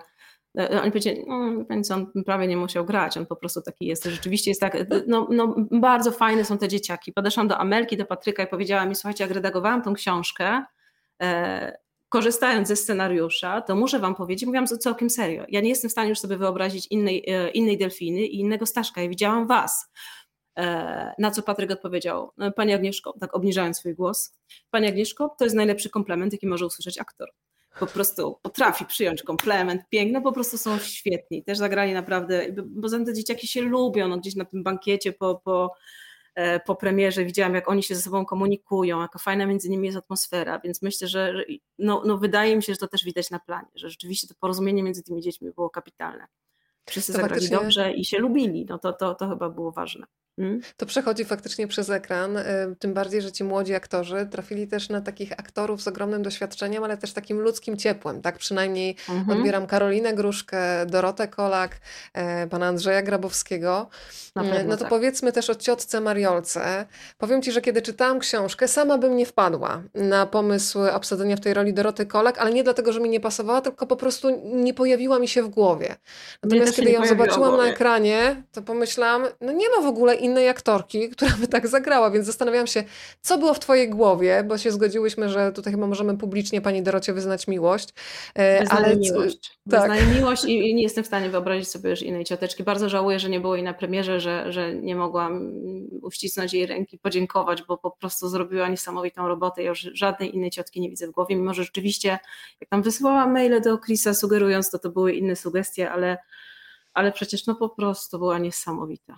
e, e, oni powiedzieli, no on prawie nie musiał grać, on po prostu taki jest. Rzeczywiście jest tak, no, no bardzo fajne są te dzieciaki. Podeszłam do Amelki, do Patryka i powiedziała mi, słuchajcie, jak redagowałam tą książkę, e, korzystając ze scenariusza, to muszę wam powiedzieć, mówiłam całkiem serio, ja nie jestem w stanie już sobie wyobrazić innej, e, innej delfiny i innego Staszka, ja widziałam was. E, na co Patryk odpowiedział, no, Pani Agnieszko, tak obniżając swój głos, Pani Agnieszko, to jest najlepszy komplement, jaki może usłyszeć aktor. Po prostu potrafi przyjąć komplement, piękno, po prostu są świetni. Też zagrali naprawdę, bo te dzieciaki się lubią, no, gdzieś na tym bankiecie po, po, e, po premierze widziałam, jak oni się ze sobą komunikują, jaka fajna między nimi jest atmosfera, więc myślę, że no, no wydaje mi się, że to też widać na planie, że rzeczywiście to porozumienie między tymi dziećmi było kapitalne. Wszyscy to zagrali faktycznie... dobrze i się lubili, no to, to, to chyba było ważne. Mm. To przechodzi faktycznie przez ekran, y, tym bardziej, że ci młodzi aktorzy trafili też na takich aktorów z ogromnym doświadczeniem, ale też takim ludzkim ciepłem. Tak przynajmniej mhm. odbieram Karolinę Gruszkę, Dorotę Kolak, e, pana Andrzeja Grabowskiego. Mm, no to tak. powiedzmy też o ciotce Mariolce. Powiem ci, że kiedy czytałam książkę, sama bym nie wpadła na pomysł obsadzenia w tej roli Doroty Kolak, ale nie dlatego, że mi nie pasowała, tylko po prostu nie pojawiła mi się w głowie. Natomiast kiedy ją zobaczyłam na ekranie, to pomyślałam, no nie ma w ogóle innej aktorki, która by tak zagrała, więc zastanawiałam się, co było w twojej głowie, bo się zgodziłyśmy, że tutaj chyba możemy publicznie pani Dorocie wyznać miłość. E, Wyznaję ale miłość. Tak. Wyznaję miłość i, i, nie jestem w stanie wyobrazić sobie już innej cioteczki. Bardzo żałuję, że nie było jej na premierze, że, że nie mogłam uścisnąć jej ręki, podziękować, bo po prostu zrobiła niesamowitą robotę. Ja już żadnej innej ciotki nie widzę w głowie, mimo że rzeczywiście, jak tam wysyłałam maile do Chrisa sugerując to, to były inne sugestie, ale ale przecież no po prostu była niesamowita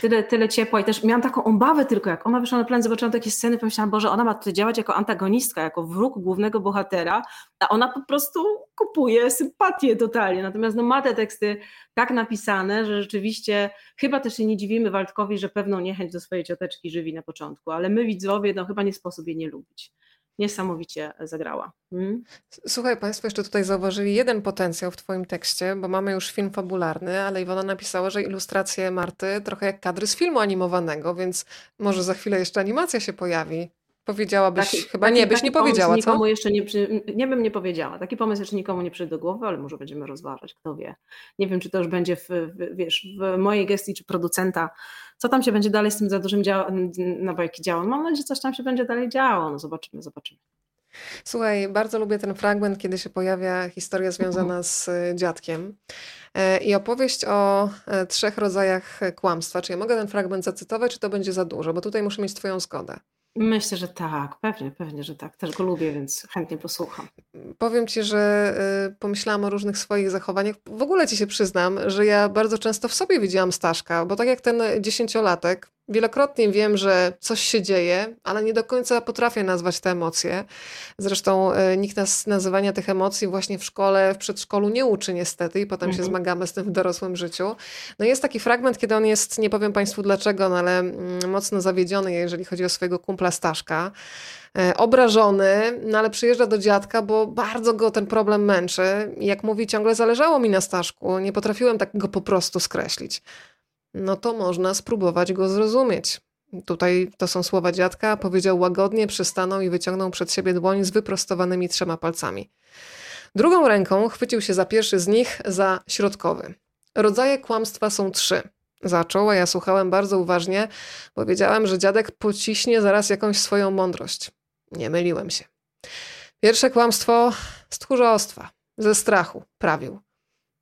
tyle, tyle ciepła i też miałam taką obawę tylko, jak ona wyszła na plan, zobaczyłam takie sceny, pomyślałam, Boże, ona ma tutaj działać jako antagonistka, jako wróg głównego bohatera, a ona po prostu kupuje sympatię totalnie, natomiast no, ma te teksty tak napisane, że rzeczywiście chyba też się nie dziwimy Waldkowi, że pewną niechęć do swojej cioteczki żywi na początku, ale my widzowie, no chyba nie sposób jej nie lubić niesamowicie zagrała. Hmm? Słuchaj, Państwo jeszcze tutaj zauważyli jeden potencjał w Twoim tekście, bo mamy już film fabularny, ale Iwona napisała, że ilustracje Marty trochę jak kadry z filmu animowanego, więc może za chwilę jeszcze animacja się pojawi. Powiedziałabyś, taki, chyba taki, nie byś nie powiedziała, nikomu co? jeszcze nie, nie bym nie powiedziała. Taki pomysł jeszcze nikomu nie przyszedł do głowy, ale może będziemy rozważać, kto wie. Nie wiem, czy to już będzie w, w wiesz, w mojej gestii, czy producenta, co tam się będzie dalej z tym za dużym dział, na bajki działo. Mam nadzieję, że coś tam się będzie dalej działo. No zobaczymy, zobaczymy. Słuchaj, bardzo lubię ten fragment, kiedy się pojawia historia związana z y, dziadkiem e, i opowieść o e, trzech rodzajach kłamstwa. Czy ja mogę ten fragment zacytować, czy to będzie za dużo? Bo tutaj muszę mieć Twoją zgodę. Myślę, że tak, pewnie, pewnie, że tak. Też go lubię, więc chętnie posłucham. Powiem ci, że y, pomyślałam o różnych swoich zachowaniach. W ogóle ci się przyznam, że ja bardzo często w sobie widziałam Staszka, bo tak jak ten dziesięciolatek, Wielokrotnie wiem, że coś się dzieje, ale nie do końca potrafię nazwać te emocje. Zresztą e, nikt nas nazywania tych emocji właśnie w szkole, w przedszkolu nie uczy niestety i potem mhm. się zmagamy z tym w dorosłym życiu. No jest taki fragment, kiedy on jest, nie powiem Państwu dlaczego, no ale mm, mocno zawiedziony, jeżeli chodzi o swojego kumpla Staszka. E, obrażony, no ale przyjeżdża do dziadka, bo bardzo go ten problem męczy. Jak mówi, ciągle zależało mi na Staszku, nie potrafiłem tak go po prostu skreślić no to można spróbować go zrozumieć. Tutaj to są słowa dziadka, powiedział łagodnie, przystanął i wyciągnął przed siebie dłoń z wyprostowanymi trzema palcami. Drugą ręką chwycił się za pierwszy z nich, za środkowy. Rodzaje kłamstwa są trzy. Zaczął, a ja słuchałem bardzo uważnie, bo wiedziałem, że dziadek pociśnie zaraz jakąś swoją mądrość. Nie myliłem się. Pierwsze kłamstwo z tchórzostwa, ze strachu, prawił.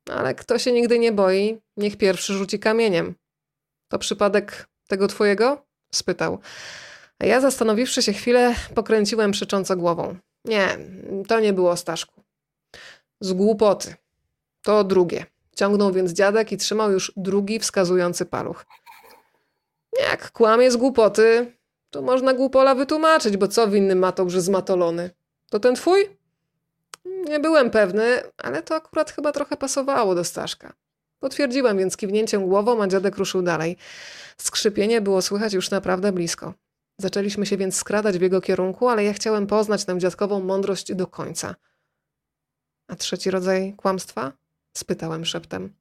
Ale kto się nigdy nie boi, niech pierwszy rzuci kamieniem. To przypadek tego twojego? spytał. A ja zastanowiwszy się chwilę, pokręciłem przecząco głową. Nie, to nie było Staszku. Z głupoty. To drugie. Ciągnął więc dziadek i trzymał już drugi wskazujący paluch. Jak kłamie z głupoty, to można głupola wytłumaczyć, bo co winny ma to zmatolony? To ten twój? Nie byłem pewny, ale to akurat chyba trochę pasowało do Staszka. Potwierdziłem więc kiwnięciem głową, a dziadek ruszył dalej. Skrzypienie było słychać już naprawdę blisko. Zaczęliśmy się więc skradać w jego kierunku, ale ja chciałem poznać tę dziadkową mądrość do końca. A trzeci rodzaj kłamstwa? spytałem szeptem.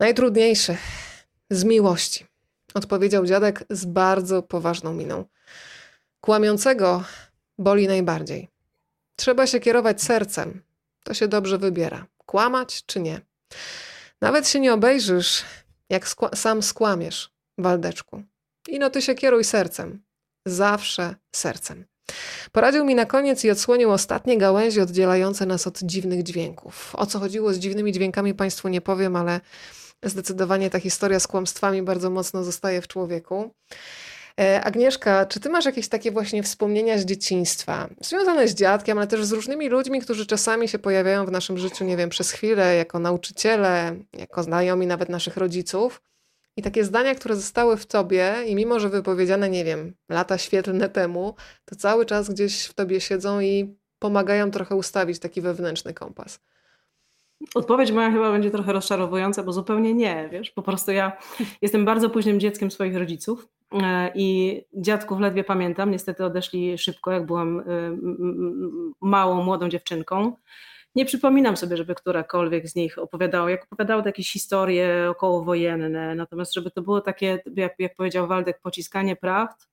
Najtrudniejszy. Z miłości, odpowiedział dziadek z bardzo poważną miną. Kłamiącego boli najbardziej. Trzeba się kierować sercem. To się dobrze wybiera. Kłamać czy nie. Nawet się nie obejrzysz, jak skła sam skłamiesz, Waldeczku. I no ty się kieruj sercem. Zawsze sercem. Poradził mi na koniec i odsłonił ostatnie gałęzie oddzielające nas od dziwnych dźwięków. O co chodziło z dziwnymi dźwiękami Państwu nie powiem, ale zdecydowanie ta historia z kłamstwami bardzo mocno zostaje w człowieku. E, Agnieszka, czy ty masz jakieś takie właśnie wspomnienia z dzieciństwa, związane z dziadkiem, ale też z różnymi ludźmi, którzy czasami się pojawiają w naszym życiu, nie wiem, przez chwilę, jako nauczyciele, jako znajomi nawet naszych rodziców? I takie zdania, które zostały w tobie, i mimo że wypowiedziane, nie wiem, lata świetlne temu, to cały czas gdzieś w tobie siedzą i pomagają trochę ustawić taki wewnętrzny kompas. Odpowiedź moja chyba będzie trochę rozczarowująca, bo zupełnie nie, wiesz, po prostu ja jestem bardzo późnym dzieckiem swoich rodziców i dziadków ledwie pamiętam, niestety odeszli szybko, jak byłam e, małą, młodą dziewczynką. Nie przypominam sobie, żeby którakolwiek z nich opowiadała, jak opowiadały jakieś historie okołowojenne, natomiast żeby to było takie, jak, jak powiedział Waldek, pociskanie prawd,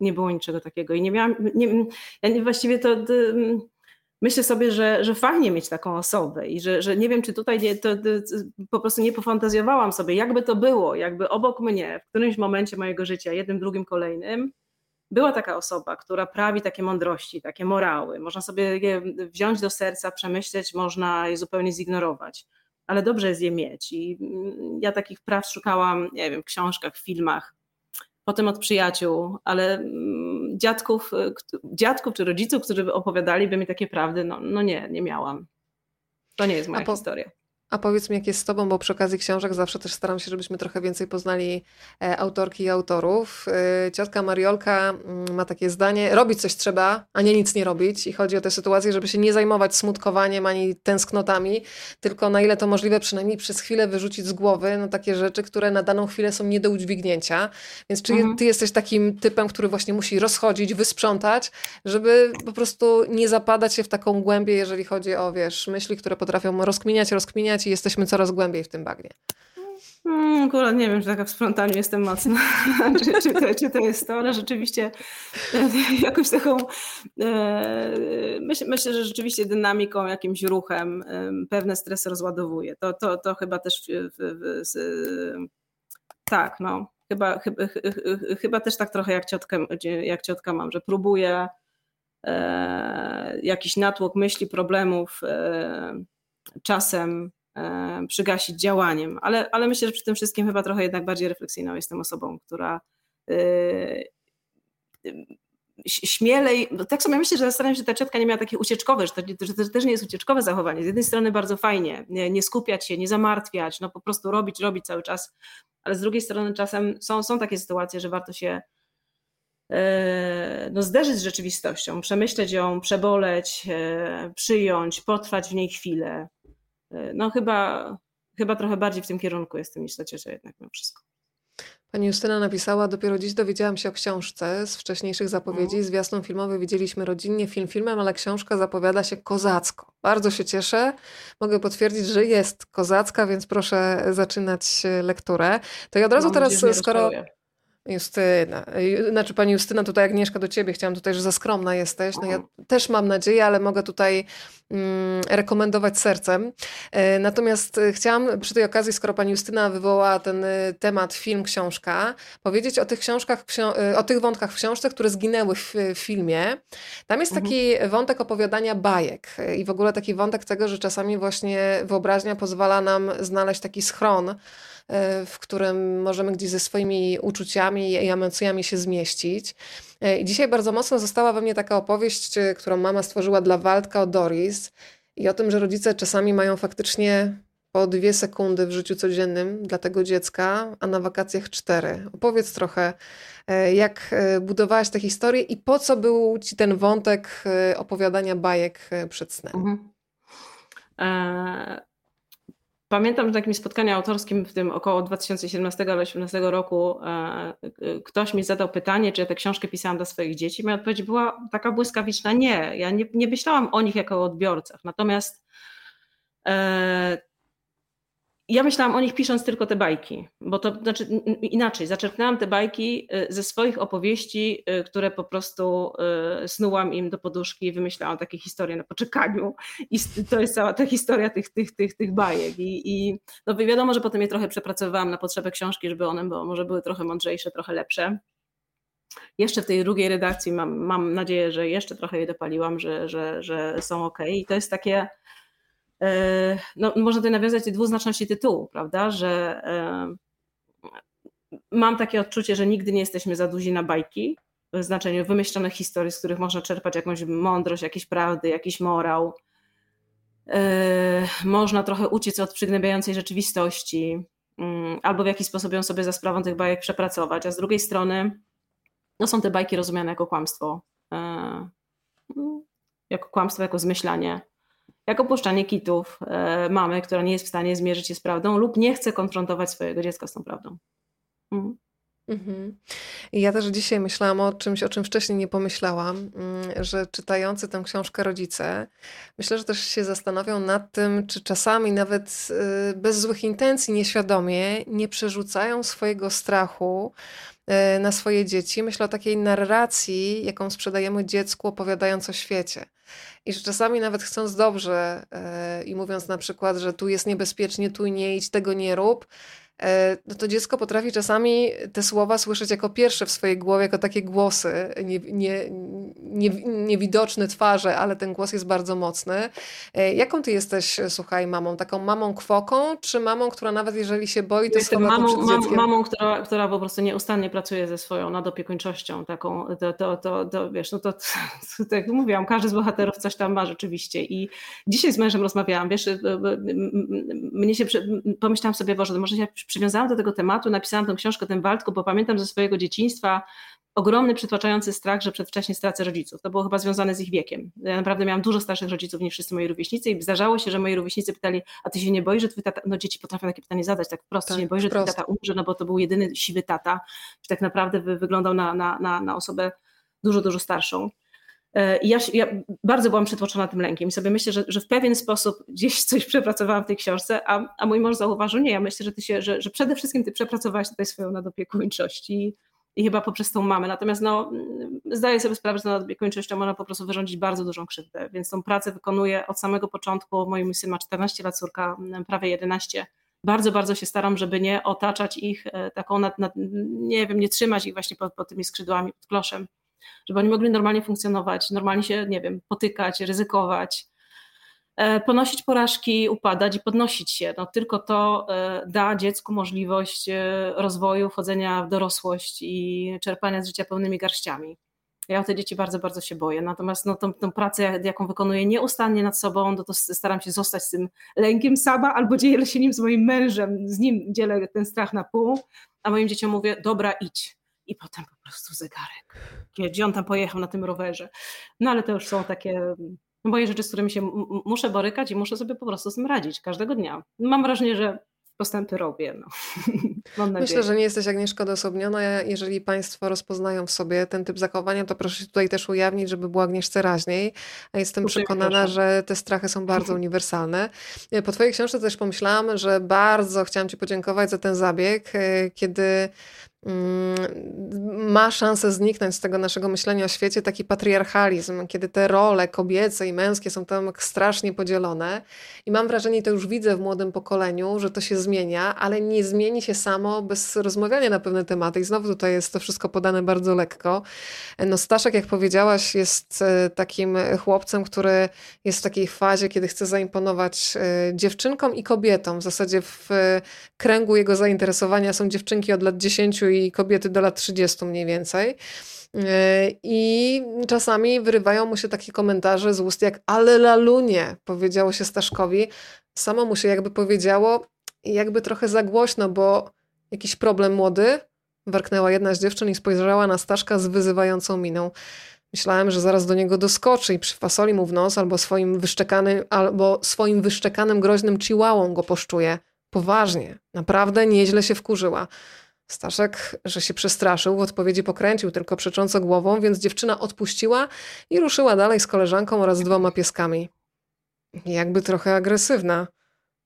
nie było niczego takiego. I nie miałam, nie, ja właściwie to, to myślę sobie, że, że fajnie mieć taką osobę i że, że nie wiem, czy tutaj nie, to, to, po prostu nie pofantazjowałam sobie, jakby to było, jakby obok mnie w którymś momencie mojego życia, jednym, drugim, kolejnym, była taka osoba, która prawi takie mądrości, takie morały. Można sobie je wziąć do serca, przemyśleć, można je zupełnie zignorować, ale dobrze jest je mieć. I ja takich praw szukałam, nie wiem, w książkach, w filmach potem od przyjaciół, ale mm, dziadków, y, dziadków czy rodziców, którzy opowiadaliby mi takie prawdy, no, no nie, nie miałam. To nie jest moja po, historia. A powiedz mi, jak jest z Tobą, bo przy okazji książek zawsze też staram się, żebyśmy trochę więcej poznali e, autorki i autorów. E, ciotka Mariolka mm, ma takie zdanie: robić coś trzeba, a nie nic nie robić. I chodzi o tę sytuację, żeby się nie zajmować smutkowaniem ani tęsknotami, tylko na ile to możliwe, przynajmniej przez chwilę wyrzucić z głowy no, takie rzeczy, które na daną chwilę są nie do udźwignięcia. Więc czy mhm. Ty jesteś takim typem, który właśnie musi rozchodzić, wysprzątać, żeby po prostu nie zapadać się w taką głębię, jeżeli chodzi o, wiesz, myśli, które potrafią rozkminiać, rozkminiać i jesteśmy coraz głębiej w tym bagnie. Hmm, akurat nie wiem, czy taka w sprzątaniu jestem mocna, czy, czy, to, czy to jest to, ale rzeczywiście e, jakoś taką e, myśl, myślę, że rzeczywiście dynamiką, jakimś ruchem pewne stresy rozładowuje. To, to, to chyba też w, w, w, tak, no. Chyba, chyba, chyba też tak trochę jak ciotka, jak ciotka mam, że próbuję e, jakiś natłok myśli, problemów e, czasem przygasić działaniem. Ale, ale myślę, że przy tym wszystkim chyba trochę jednak bardziej refleksyjną jestem osobą, która e, śmielej, no tak sobie myślę, że zastanawiam się, że ta ciotka nie miała takie ucieczkowe, że to, że to też nie jest ucieczkowe zachowanie. Z jednej strony bardzo fajnie, nie, nie, skupiać się, nie zamartwiać, no po prostu robić, robić cały czas, ale z drugiej strony czasem są, są takie sytuacje, że warto się no, zderzyć z rzeczywistością, przemyśleć ją, przeboleć, przyjąć, potrwać w niej chwilę. No chyba, chyba trochę bardziej w tym kierunku jestem niż ta ciocia jednak mimo wszystko. Pani Justyna napisała, dopiero dziś dowiedziałam się o książce z wcześniejszych zapowiedzi. Mhm. Zwiastun filmowy widzieliśmy rodzinnie, film filmem, ale książka zapowiada się kozacko. Bardzo się cieszę. Mogę potwierdzić, że jest kozacka, więc proszę zaczynać lekturę. To ja od razu Mam teraz, skoro... Justyna, znaczy pani Justyna, tutaj Agnieszka do ciebie, chciałam tutaj, że za skromna jesteś. No ja też mam nadzieję, ale mogę tutaj mm, rekomendować sercem. E, natomiast e, chciałam przy tej okazji, skoro pani Justyna wywołała ten e, temat film, książka, powiedzieć o tych książkach, o tych wątkach w książce, które zginęły w, w filmie. Tam jest mhm. taki wątek opowiadania bajek i w ogóle taki wątek tego, że czasami właśnie wyobraźnia pozwala nam znaleźć taki schron, E, w którym możemy gdzieś ze swoimi uczuciami i emocjami się zmieścić. E, I dzisiaj bardzo mocno została we mnie taka opowieść, e, którą mama stworzyła dla Waldka o Doris i o tym, że rodzice czasami mają faktycznie po dwie sekundy w życiu codziennym dla tego dziecka, a na wakacjach cztery. Opowiedz trochę, jak budowałaś tę historię i po co był ci ten wątek opowiadania bajek przed snem? Mhm. Pamiętam, że na jakimś spotkaniu autorskim w tym około 2017 albo 2018 roku e, e, ktoś mi zadał pytanie, czy ja tę książkę pisałam dla swoich dzieci. Moja odpowiedź była taka błyskawiczna, nie. Ja nie, nie myślałam o nich jako o odbiorcach. Natomiast e, ja myślałam o nich pisząc tylko te bajki, bo to znaczy inaczej, zaczerpnęłam te bajki y, ze swoich opowieści, y, które po prostu y, snułam im do poduszki, wymyślałam takie historie na poczekaniu i to jest cała ta historia tych, tych, tych, tych bajek i, i no wiadomo, że potem je trochę przepracowałam na potrzeby książki, żeby one bo może były trochę mądrzejsze, trochę lepsze. Jeszcze w tej drugiej redakcji mam, mam nadzieję, że jeszcze trochę je dopaliłam, że, że, że są ok. I to jest takie no, można tutaj nawiązać do dwuznaczności tytułu, prawda, że e, mam takie odczucie, że nigdy nie jesteśmy za duzi na bajki, w znaczeniu wymyślonych historii, z których można czerpać jakąś mądrość, jakieś prawdy, jakiś morał. E, można trochę uciec od przygnębiającej rzeczywistości, mm, albo w jakiś sposób ją sobie za sprawą tych bajek przepracować, a z drugiej strony no są te bajki rozumiane jako kłamstwo, jako kłamstwo, jako zmyślanie jak opuszczanie kitów e, mamy, która nie jest w stanie zmierzyć się z prawdą lub nie chce konfrontować swojego dziecka z tą prawdą. Mhm. Mhm. Ja też dzisiaj myślałam o czymś, o czym wcześniej nie pomyślałam, mm, że czytający tę książkę rodzice, myślę, że też się zastanawią nad tym, czy czasami nawet y, bez złych intencji, nieświadomie nie przerzucają swojego strachu y, na swoje dzieci. Myślę o takiej narracji, jaką sprzedajemy dziecku, opowiadając o świecie. I że czasami nawet chcąc dobrze yy, i mówiąc na przykład, że tu jest niebezpiecznie, tu nie idź, tego nie rób, no to dziecko potrafi czasami te słowa słyszeć jako pierwsze w swojej głowie, jako takie głosy, nie, nie, nie, niewidoczne twarze, ale ten głos jest bardzo mocny. E, jaką ty jesteś, słuchaj, mamą? Taką mamą kwoką, czy mamą, która nawet jeżeli się boi, to Jestem mamą, mam, mamą, która, która po prostu nieustannie pracuje ze swoją nadopiekuńczością, taką, to, to, to, to wiesz, no to, to, to, tak jak mówiłam, każdy z bohaterów coś tam ma rzeczywiście i dzisiaj z mężem rozmawiałam, wiesz, mnie się, pomyślałam sobie, Boże, może się przywiązałam do tego tematu, napisałam tę książkę tym Waldku, bo pamiętam ze swojego dzieciństwa ogromny, przytłaczający strach, że przedwcześnie stracę rodziców. To było chyba związane z ich wiekiem. Ja naprawdę miałam dużo starszych rodziców niż wszyscy moi rówieśnicy i zdarzało się, że moi rówieśnicy pytali, a ty się nie boisz, że twój tata, no dzieci potrafią takie pytanie zadać, tak wprost, tak, się nie boisz, że twój tata umrze, no bo to był jedyny siwy tata, tak naprawdę wyglądał na, na, na, na osobę dużo, dużo starszą. E, ja, ja, bardzo byłam przytłoczona tym lękiem i sobie myślę, że, że, w pewien sposób gdzieś coś przepracowałam w tej książce, a, a mój mąż zauważył, nie, ja myślę, że, ty się, że, że przede wszystkim ty przepracowałaś tutaj swoją nadopiekuńczość i, i chyba poprzez tą mamę. Natomiast no, zdaję sobie sprawę, że nadopiekuńczością można po prostu wyrządzić bardzo dużą krzywdę, więc tą pracę wykonuję od samego początku. Mój syn ma 14 lat, córka prawie 11. Bardzo, bardzo się staram, żeby nie otaczać ich e, taką, nad, nad, nie wiem, nie trzymać ich właśnie pod, pod tymi skrzydłami, pod kloszem żeby oni mogli normalnie funkcjonować, normalnie się, nie wiem, potykać, ryzykować, e, ponosić porażki, upadać i podnosić się. No, tylko to e, da dziecku możliwość e, rozwoju, wchodzenia w dorosłość i czerpania z życia pełnymi garściami. Ja o te dzieci bardzo, bardzo się boję. Natomiast no, tą, tą pracę, jaką wykonuję nieustannie nad sobą, no to staram się zostać z tym lękiem sama albo dzielę się nim z moim mężem, z nim dzielę ten strach na pół, a moim dzieciom mówię, dobra, idź. I potem po prostu zegarek. Gdzie on tam pojechał na tym rowerze. No ale to już są takie moje rzeczy, z którymi się muszę borykać i muszę sobie po prostu z tym radzić każdego dnia. Mam wrażenie, że postępy robię. No. Mam Myślę, że nie jesteś Agnieszka odosobniona. Jeżeli Państwo rozpoznają w sobie ten typ zachowania, to proszę się tutaj też ujawnić, żeby było Agnieszce raźniej. A jestem przekonana, proszę. że te strachy są bardzo uniwersalne. Po Twojej książce też pomyślałam, że bardzo chciałam Ci podziękować za ten zabieg, e, kiedy Mm, ma szansę zniknąć z tego naszego myślenia o świecie taki patriarchalizm, kiedy te role kobiece i męskie są tam strasznie podzielone. I mam wrażenie, to już widzę w młodym pokoleniu, że to się zmienia, ale nie zmieni się samo bez rozmawiania na pewne tematy. I znowu tutaj jest to wszystko podane bardzo lekko. No Staszek, jak powiedziałaś, jest e, takim chłopcem, który jest w takiej fazie, kiedy chce zaimponować e, dziewczynkom i kobietom. W zasadzie w kręgu jego zainteresowania są dziewczynki od lat 10 i kobiety do lat 30 mniej więcej. E, I czasami wyrywają mu się takie komentarze z ust jak ale lalunie, powiedziało się Staszkowi. Samo mu się jakby powiedziało, jakby trochę za głośno, bo jakiś problem młody, warknęła jedna z dziewczyn i spojrzała na Staszka z wyzywającą miną. Myślałem, że zaraz do niego doskoczy i przyfasoli mu w nos albo swoim wyszczekanym, albo swoim wyszczekanym groźnym chihuahą go poszczuje. Poważnie, naprawdę nieźle się wkurzyła. Staszek, że się przestraszył, w odpowiedzi pokręcił tylko przecząco głową, więc dziewczyna odpuściła i ruszyła dalej z koleżanką oraz dwoma pieskami. Jakby trochę agresywna.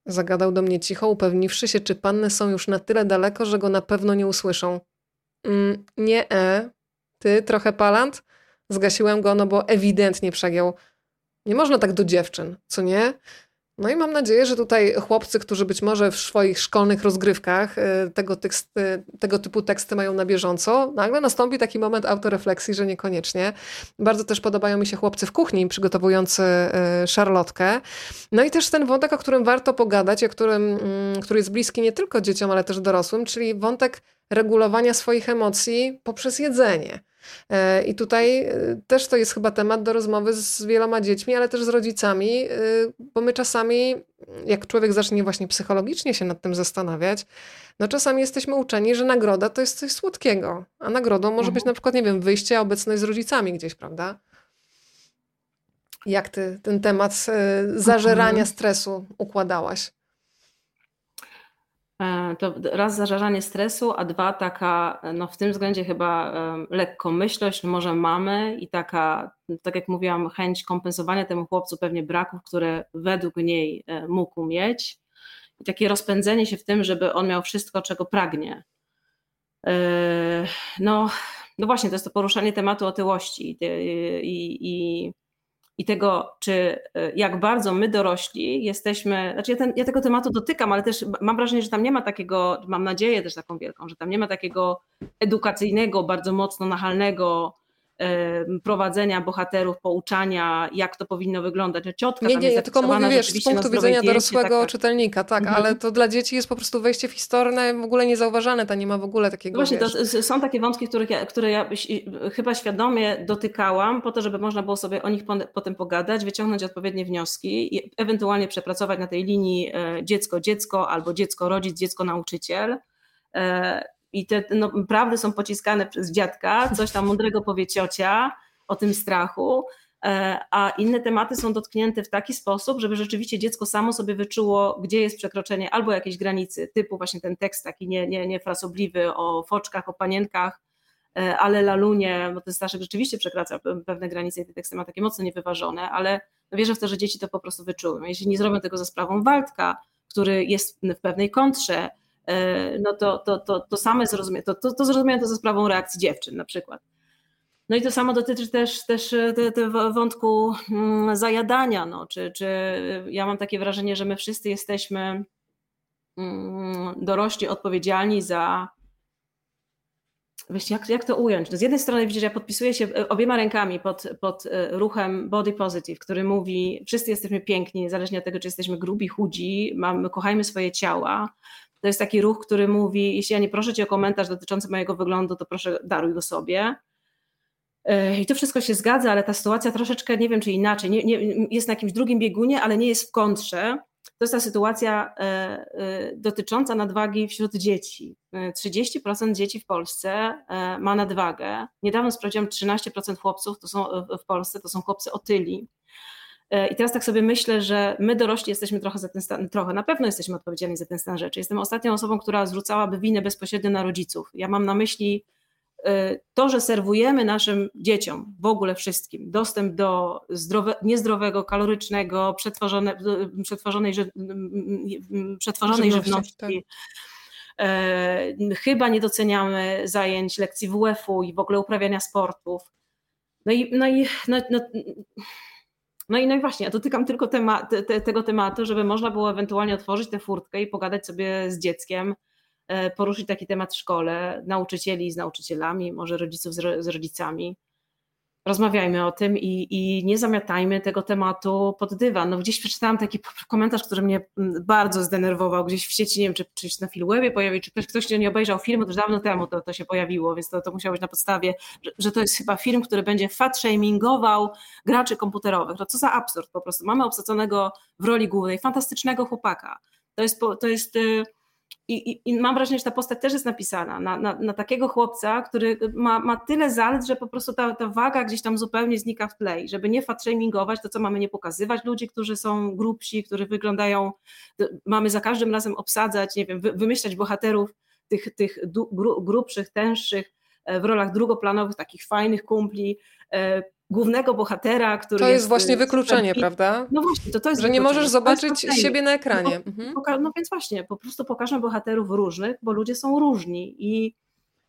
Zagadał do mnie cicho, upewniwszy się, czy panny są już na tyle daleko, że go na pewno nie usłyszą. Mm, nie, e. Ty trochę palant? Zgasiłem go, no bo ewidentnie przegiął. Nie można tak do dziewczyn, co nie? No i mam nadzieję, że tutaj chłopcy, którzy być może w swoich szkolnych rozgrywkach y, tego, teksty, tego typu teksty mają na bieżąco, nagle nastąpi taki moment autorefleksji, że niekoniecznie. Bardzo też podobają mi się chłopcy w kuchni przygotowujący y, szarlotkę. No i też ten wątek, o którym warto pogadać, o którym, mm, który jest bliski nie tylko dzieciom, ale też dorosłym, czyli wątek regulowania swoich emocji poprzez jedzenie. E, I tutaj e, też to jest chyba temat do rozmowy z wieloma dziećmi, ale też z rodzicami, e, bo my czasami, jak człowiek zacznie właśnie psychologicznie się nad tym zastanawiać, no czasami jesteśmy uczeni, że nagroda to jest coś słodkiego, a nagrodą może mhm. być na przykład, nie wiem, wyjście, obecność z rodzicami gdzieś, prawda? Jak ty ten temat zażerania mhm. stresu układałaś? E, to raz zażarzanie stresu, a dwa taka, no w tym względzie chyba lekkomyślność może mamy i taka, tak jak mówiłam, chęć kompensowania temu chłopcu pewnie braków, które według niej e, mógł mieć i takie rozpędzenie się w tym, żeby on miał wszystko, czego pragnie. E, no, no właśnie, to jest to poruszanie tematu otyłości i, i, i i tego, czy e, jak bardzo my dorośli jesteśmy, znaczy ja, ten, ja, tego tematu dotykam, ale też mam wrażenie, że tam nie ma takiego, mam nadzieję też taką wielką, że tam nie ma takiego edukacyjnego, bardzo mocno nachalnego prowadzenia bohaterów, pouczania, jak to powinno wyglądać. Ciotka nie, nie, ja tylko mówię, wiesz, z punktu widzenia dorosłego tak, tak. czytelnika, tak, mhm. ale to dla dzieci jest po prostu wejście w historię w ogóle niezauważane, to nie ma w ogóle takiego, Właśnie, to są takie wątki, których ja, które ja chyba świadomie dotykałam, po to, żeby można było sobie o nich potem pogadać, wyciągnąć odpowiednie wnioski i ewentualnie przepracować na tej linii dziecko-dziecko albo dziecko-rodzic, dziecko-nauczyciel e, i te no, prawdy są pociskane przez dziadka, coś tam mądrego powie ciocia o tym strachu, e, a inne tematy są dotknięte w taki sposób, żeby rzeczywiście dziecko samo sobie wyczuło, gdzie jest przekroczenie albo jakiejś granicy, typu właśnie ten tekst taki nie, nie, niefrasobliwy o foczkach, o panienkach, e, ale lalunie, bo ten Staszek rzeczywiście przekracza pewne granice i te teksty ma takie mocno niewyważone, ale wierzę w to, że dzieci to po prostu wyczują. Jeśli nie zrobią tego za sprawą Waldka, który jest w pewnej kontrze, no to, to, to, to same zrozumie, to, to, to zrozumiałem to za sprawą reakcji dziewczyn na przykład. No i to samo dotyczy też, też te, te wątku mm, zajadania, no, czy, czy ja mam takie wrażenie, że my wszyscy jesteśmy mm, dorośli odpowiedzialni za Wiesz, jak, jak to ująć? No z jednej strony widzisz, ja podpisuję się e, obiema rękami pod, pod e, ruchem Body Positive, który mówi, wszyscy jesteśmy piękni, niezależnie od tego, czy jesteśmy grubi, chudzi, mamy, kochajmy swoje ciała. To jest taki ruch, który mówi, jeśli ja nie proszę cię o komentarz dotyczący mojego wyglądu, to proszę daruj go sobie. I to wszystko się zgadza, ale ta sytuacja troszeczkę, nie wiem czy inaczej, nie, nie, jest na jakimś drugim biegunie, ale nie jest w kontrze. To jest ta sytuacja e, e, dotycząca nadwagi wśród dzieci. 30% dzieci w Polsce ma nadwagę. Niedawno sprawdziłam 13% chłopców to są w Polsce, to są chłopcy otyli. I teraz tak sobie myślę, że my dorośli jesteśmy trochę za ten stan, trochę, na pewno jesteśmy odpowiedzialni za ten stan rzeczy. Jestem ostatnią osobą, która zwrócałaby winę bezpośrednio na rodziców. Ja mam na myśli y, to, że serwujemy naszym dzieciom, w ogóle wszystkim, dostęp do zdrowe, niezdrowego, kalorycznego, przetworzone, przetworzonej, ży, przetworzonej żywności. żywności. Tak. chyba nie doceniamy zajęć, lekcji WF-u i w ogóle uprawiania sportów. No i, no i no, no, no i, no i właśnie, ja dotykam tylko tema, te, te, tego tematu, żeby można było ewentualnie otworzyć tę furtkę i pogadać sobie z dzieckiem, e, poruszyć taki temat w szkole, nauczycieli z nauczycielami, może rodziców z, z rodzicami rozmawiajmy o tym i, i nie zamiatajmy tego tematu pod dywan. No gdzieś przeczytałam taki komentarz, który mnie mm, bardzo zdenerwował gdzieś w sieci, nie wiem, czy, czy na Filmwebie pojawił, czy ktoś, ktoś nie obejrzał filmu, to już dawno temu to, to się pojawiło, więc to, to musiało być na podstawie, że, że to jest chyba film, który będzie fat-shamingował graczy komputerowych. No co za absurd po prostu. Mamy obsadzonego w roli głównej fantastycznego chłopaka. To jest, to jest y, i, i, I, mam wrażenie, że ta postać też jest napisana na, na, na, takiego chłopca, który ma, ma tyle zalet, że po prostu ta, ta waga gdzieś tam zupełnie znika w tle. Żeby nie fatshamingować, to co mamy nie pokazywać ludzi, którzy są grubsi, którzy wyglądają, mamy za każdym razem obsadzać, nie wiem, wymyślać bohaterów tych, tych grubszych, tęższych e, w rolach drugoplanowych, takich fajnych kumpli, e, głównego bohatera, który. To jest, jest właśnie y, wykluczenie, prawda? No właśnie, to, to jest. Że nie możesz zobaczyć siebie na ekranie. No, mhm. no, więc właśnie, po prostu pokażę bohaterów różnych, bo ludzie są różni i.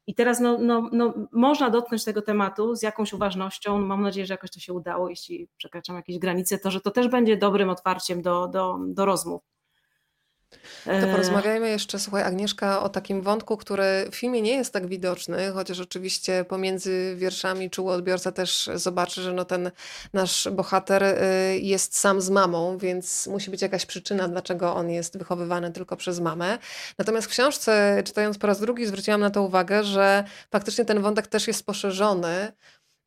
I teraz no, no, no, można dotknąć tego tematu z jakąś uważnością. Mam nadzieję, że jakoś to się udało. Jeśli przekraczam jakieś granice, to że to też będzie dobrym otwarciem do, do, do rozmów. To e, porozmawiajmy jeszcze, słuchaj, Agnieszka, o takim wątku, który w filmie nie jest tak widoczny, chociaż oczywiście pomiędzy wierszami czuły odbiorca też zobaczy, że no ten nasz bohater y, jest sam z mamą, więc musi być jakaś przyczyna, dlaczego on jest wychowywany tylko przez mamę. Natomiast w książce, czytając po raz drugi, zwróciłam na to uwagę, że faktycznie ten wątek też jest poszerzony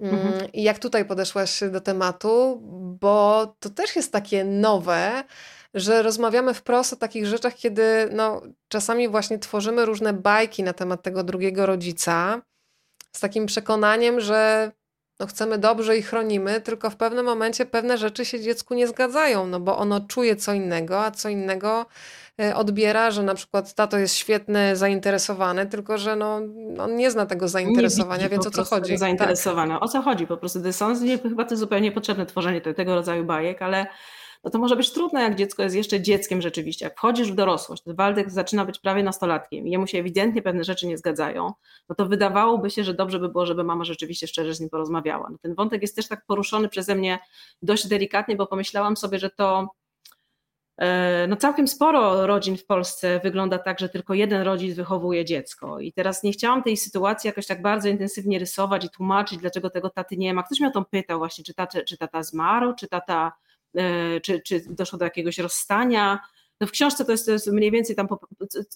Mhm. Mm, I jak tutaj podeszłaś do tematu, bo to też jest takie nowe, że rozmawiamy wprost o takich rzeczach, kiedy no, czasami właśnie tworzymy różne bajki na temat tego drugiego rodzica z takim przekonaniem, że no, chcemy dobrze i chronimy, tylko w pewnym momencie pewne rzeczy się dziecku nie zgadzają, no bo ono czuje co innego, a co innego e, odbiera, że na przykład tato jest świetny, zainteresowany, tylko że no, on nie zna tego zainteresowania, więc o co chodzi? Zainteresowana. Tak. O co chodzi po prostu? Dysonans, chyba to jest zupełnie potrzebne tworzenie tego rodzaju bajek, ale no to może być trudne, jak dziecko jest jeszcze dzieckiem rzeczywiście. Jak wchodzisz w dorosłość, Waldek zaczyna być prawie nastolatkiem i jemu się ewidentnie pewne rzeczy nie zgadzają, no to wydawałoby się, że dobrze by było, żeby mama rzeczywiście szczerze z nim porozmawiała. No ten wątek jest też tak poruszony przeze mnie dość delikatnie, bo pomyślałam sobie, że to e, no całkiem sporo rodzin w Polsce wygląda tak, że tylko jeden rodzic wychowuje dziecko. I teraz nie chciałam tej sytuacji jakoś tak bardzo intensywnie rysować i tłumaczyć, dlaczego tego taty nie ma. Ktoś mnie o to pytał właśnie, czy tata, czy tata zmarł, czy tata czy, czy doszło do jakiegoś rozstania. No w książce to jest, to jest mniej więcej tam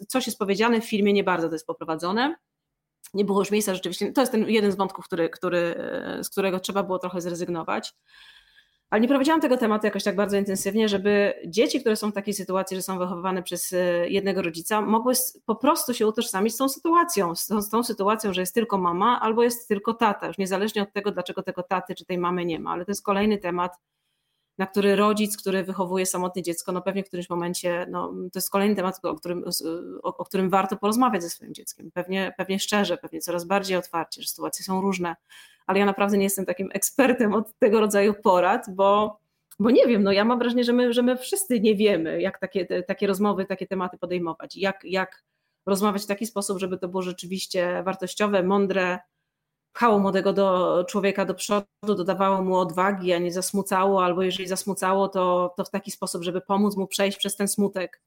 coś jest powiedziane, w filmie nie bardzo to jest poprowadzone. Nie było już miejsca rzeczywiście. To jest ten jeden z wątków, który, który, e, z którego trzeba było trochę zrezygnować. Ale nie prowadziłam tego tematu jakoś tak bardzo intensywnie, żeby dzieci, które są w takiej sytuacji, że są wychowywane przez e, jednego rodzica, mogły po prostu się utożsamić z tą sytuacją, z tą, z tą, sytuacją, że jest tylko mama albo jest tylko tata, już niezależnie od tego, dlaczego tego taty czy tej mamy nie ma. Ale to jest kolejny temat, na który rodzic, który wychowuje samotne dziecko, no pewnie w którymś momencie, no, to jest kolejny temat, o którym, o, o którym warto porozmawiać ze swoim dzieckiem. Pewnie, pewnie szczerze, pewnie coraz bardziej otwarcie, że sytuacje są różne, ale ja naprawdę nie jestem takim ekspertem od tego rodzaju porad, bo, bo nie wiem, no ja mam wrażenie, że my, że my wszyscy nie wiemy, jak takie, takie rozmowy, takie tematy podejmować, jak, jak rozmawiać w taki sposób, żeby to było rzeczywiście wartościowe, mądre, pchało młodego do człowieka do przodu, dodawało mu odwagi, a nie zasmucało, albo jeżeli zasmucało, to, to w taki sposób, żeby pomóc mu przejść przez ten smutek.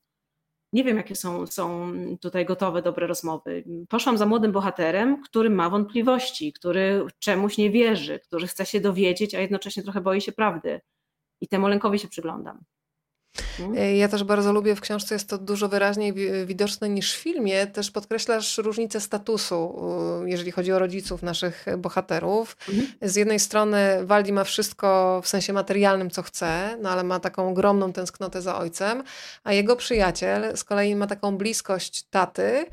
Nie wiem, jakie są, są tutaj gotowe, dobre rozmowy. Poszłam za młodym bohaterem, który ma wątpliwości, który czemuś nie wierzy, który chce się dowiedzieć, a jednocześnie trochę boi się prawdy. I temu lękowi się przyglądam. Mhm. Ja też bardzo lubię w książce, jest to dużo wyraźniej widoczne niż w filmie. Też podkreślasz różnicę statusu, jeżeli chodzi o rodziców naszych bohaterów. Mhm. Z jednej strony Waldi ma wszystko w sensie materialnym, co chce, no ale ma taką ogromną tęsknotę za ojcem, a jego przyjaciel z kolei ma taką bliskość taty,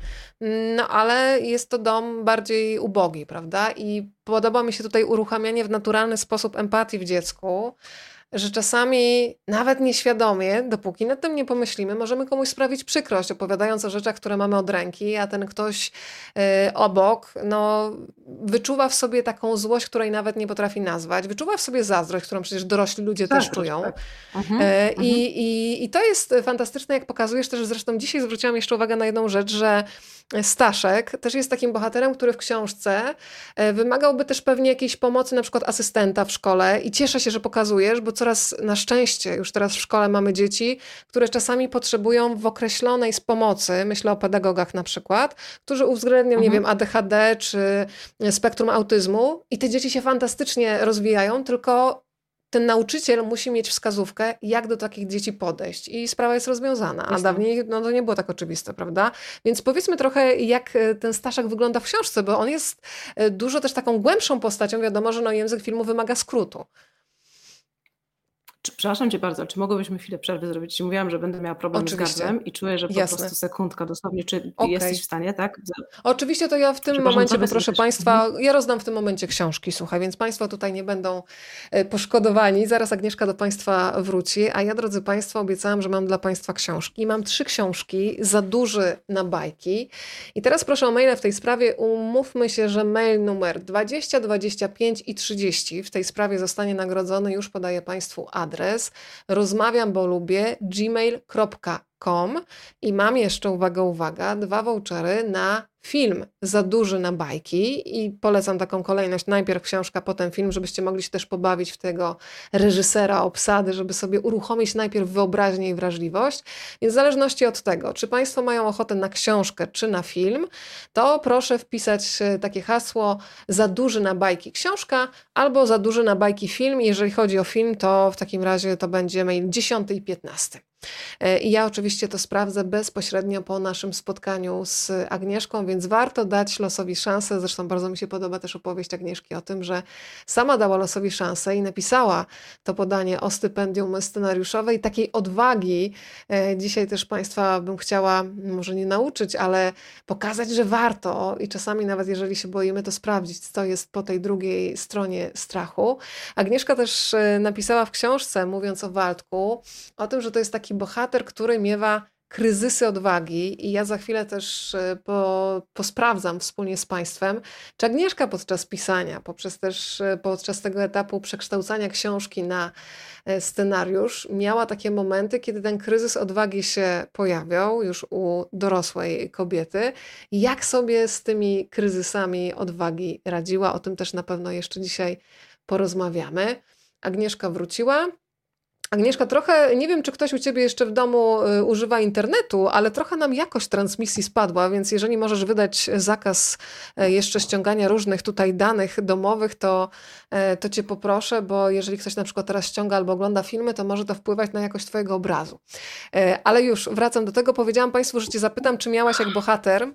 no ale jest to dom bardziej ubogi, prawda? I podoba mi się tutaj uruchamianie w naturalny sposób empatii w dziecku że czasami nawet nieświadomie, dopóki nad tym nie pomyślimy, możemy komuś sprawić przykrość, opowiadając o rzeczach, które mamy od ręki, a ten ktoś y, obok no, wyczuwa w sobie taką złość, której nawet nie potrafi nazwać, wyczuwa w sobie zazdrość, którą przecież dorośli ludzie tak, też czują. Tak. Mhm, y, i, i, I to jest fantastyczne, jak pokazujesz też, zresztą dzisiaj zwróciłam jeszcze uwagę na jedną rzecz, że Staszek też jest takim bohaterem, który w książce e, wymagałby też pewnie jakiejś pomocy, na przykład asystenta w szkole i cieszę się, że pokazujesz, bo coraz na szczęście już teraz w szkole mamy dzieci, które czasami potrzebują w określonej z pomocy, myślę o pedagogach na przykład, którzy uwzględnią, mhm. nie wiem, ADHD czy spektrum autyzmu i te dzieci się fantastycznie rozwijają, tylko ten nauczyciel musi mieć wskazówkę, jak do takich dzieci podejść i sprawa jest rozwiązana. A dawniej no, to nie było tak oczywiste, prawda? Więc powiedzmy trochę, jak e, ten Staszek wygląda w książce, bo on jest e, dużo też taką głębszą postacią. Wiadomo, że no, język filmu wymaga skrótu. Czy, przepraszam Cię bardzo, czy mogłybyśmy chwilę przerwy zrobić? Mówiłam, że będę miała problem Oczywiście. z gardłem i czuję, że po Jasne. prostu sekundka dosłownie. Czy okay. jesteś w stanie, tak? Oczywiście to ja w tym momencie poproszę Państwa, mhm. ja rozdam w tym momencie książki, słuchaj, więc Państwo tutaj nie będą e, poszkodowani. Zaraz Agnieszka do Państwa wróci, a ja, drodzy Państwo, obiecałam, że mam dla Państwa książki. Mam trzy książki, za duży na bajki. I teraz proszę o maile w tej sprawie. Umówmy się, że mail numer 20, 25 i 30 w tej sprawie zostanie nagrodzony. Już podaję Państwu adres adres rozmawiam, bo lubię gmail.com i mam jeszcze, uwaga, uwaga, dwa vouchery na film za duży na bajki i polecam taką kolejność, najpierw książka, potem film, żebyście mogli się też pobawić w tego reżysera, obsady, żeby sobie uruchomić najpierw wyobraźnię i wrażliwość. Więc w zależności od tego, czy Państwo mają ochotę na książkę, czy na film, to proszę wpisać e, takie hasło za duży na bajki książka albo za duży na bajki film. Jeżeli chodzi o film, to w takim razie to będzie mail 10 i 15. E, I ja oczywiście to sprawdzę bezpośrednio po naszym spotkaniu z Agnieszką, więc warto dać losowi szansę. Zresztą bardzo mi się podoba też opowieść Agnieszki o tym, że sama dała losowi szansę i napisała to podanie o stypendium scenariuszowe i takiej odwagi. E, dzisiaj też Państwa bym chciała może nie nauczyć, ale pokazać, że warto i czasami nawet jeżeli się boimy, to sprawdzić, co jest po tej drugiej stronie strachu. Agnieszka też e, napisała w książce, mówiąc o Waldku, o tym, że to jest taki bohater, który miewa kryzysy odwagi i ja za chwilę też e, po, posprawdzam wspólnie z Państwem, czy Agnieszka podczas pisania, poprzez też e, podczas tego etapu przekształcania książki na e, scenariusz, miała takie momenty, kiedy ten kryzys odwagi się pojawiał już u dorosłej kobiety. Jak sobie z tymi kryzysami odwagi radziła? O tym też na pewno jeszcze dzisiaj porozmawiamy. Agnieszka wróciła. Agnieszka, trochę nie wiem, czy ktoś u ciebie jeszcze w domu y, używa internetu, ale trochę nam jakość transmisji spadła, więc jeżeli możesz wydać zakaz e, jeszcze ściągania różnych tutaj danych domowych, to, e, to cię poproszę, bo jeżeli ktoś na przykład teraz ściąga albo ogląda filmy, to może to wpływać na jakość twojego obrazu. Ale już wracam do tego, powiedziałam Państwu, że cię zapytam, czy miałaś jak bohater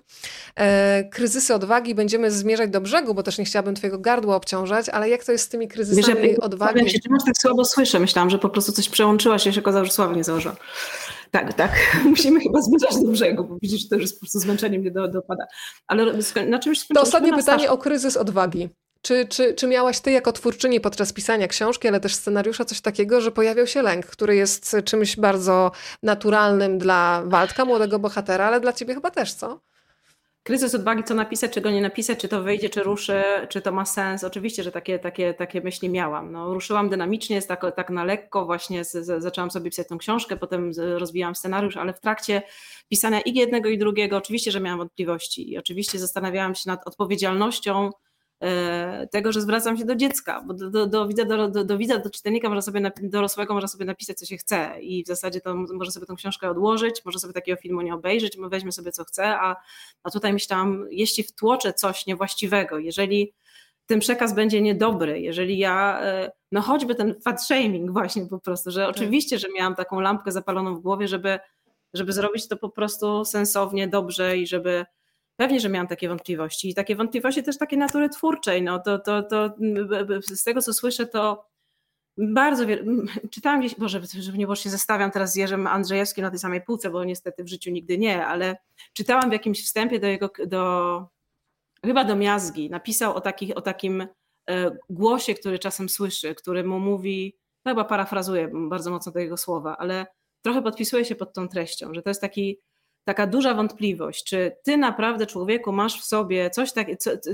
kryzysy odwagi, będziemy zmierzać do brzegu, bo też nie chciałabym twojego gardła obciążać, ale jak to jest z tymi kryzysami odwagi? Się, czy tak słabo słyszę, myślałam, że po prostu coś coś przełączyła się, się okazało, że sława nie założyła. Tak, tak. Musimy chyba zmierzać do brzegu, bo widzisz, że to już po prostu zmęczenie mnie do, dopada. Ale na czymś To ostatnie pytanie o kryzys odwagi. Czy, czy, czy miałaś ty jako twórczyni podczas pisania książki, ale też scenariusza coś takiego, że pojawiał się lęk, który jest czymś bardzo naturalnym dla Waldka, młodego bohatera, ale dla ciebie chyba też, co? Kryzys odwagi, co napisać, czego nie napisać, czy to wyjdzie, czy ruszy, czy to ma sens. Oczywiście, że takie, takie, takie myśli miałam. No, ruszyłam dynamicznie, tak, tak na lekko, właśnie z, z, zaczęłam sobie pisać tę książkę, potem rozwijałam scenariusz, ale w trakcie pisania i jednego, i drugiego, oczywiście, że miałam wątpliwości i oczywiście zastanawiałam się nad odpowiedzialnością tego, że zwracam się do dziecka, bo do, do, do, widza, do, do, do widza, do czytelnika można sobie, dorosłego można sobie napisać, co się chce i w zasadzie to może sobie tę książkę odłożyć, może sobie takiego filmu nie obejrzeć, weźmie sobie co chce, a, a tutaj myślałam, jeśli wtłoczę coś niewłaściwego, jeżeli ten przekaz będzie niedobry, jeżeli ja, e, no choćby ten fat shaming właśnie po prostu, że tak. oczywiście, że miałam taką lampkę zapaloną w głowie, żeby, żeby zrobić to po prostu sensownie, dobrze i żeby pewnie, że miałam takie wątpliwości i takie wątpliwości też takiej natury twórczej, no to, to, to z tego co słyszę to bardzo wiele, czytałam gdzieś, Boże, żeby nie było się zestawiam teraz z Jerzym Andrzejewskim na tej samej półce, bo niestety w życiu nigdy nie, ale czytałam w jakimś wstępie do jego, do, chyba do Miazgi, napisał o, takich, o takim e, głosie, który czasem słyszy, który mu mówi, no chyba parafrazuję bardzo mocno do jego słowa, ale trochę podpisuje się pod tą treścią, że to jest taki, taka duża wątpliwość, czy ty naprawdę człowieku masz w sobie coś, tak,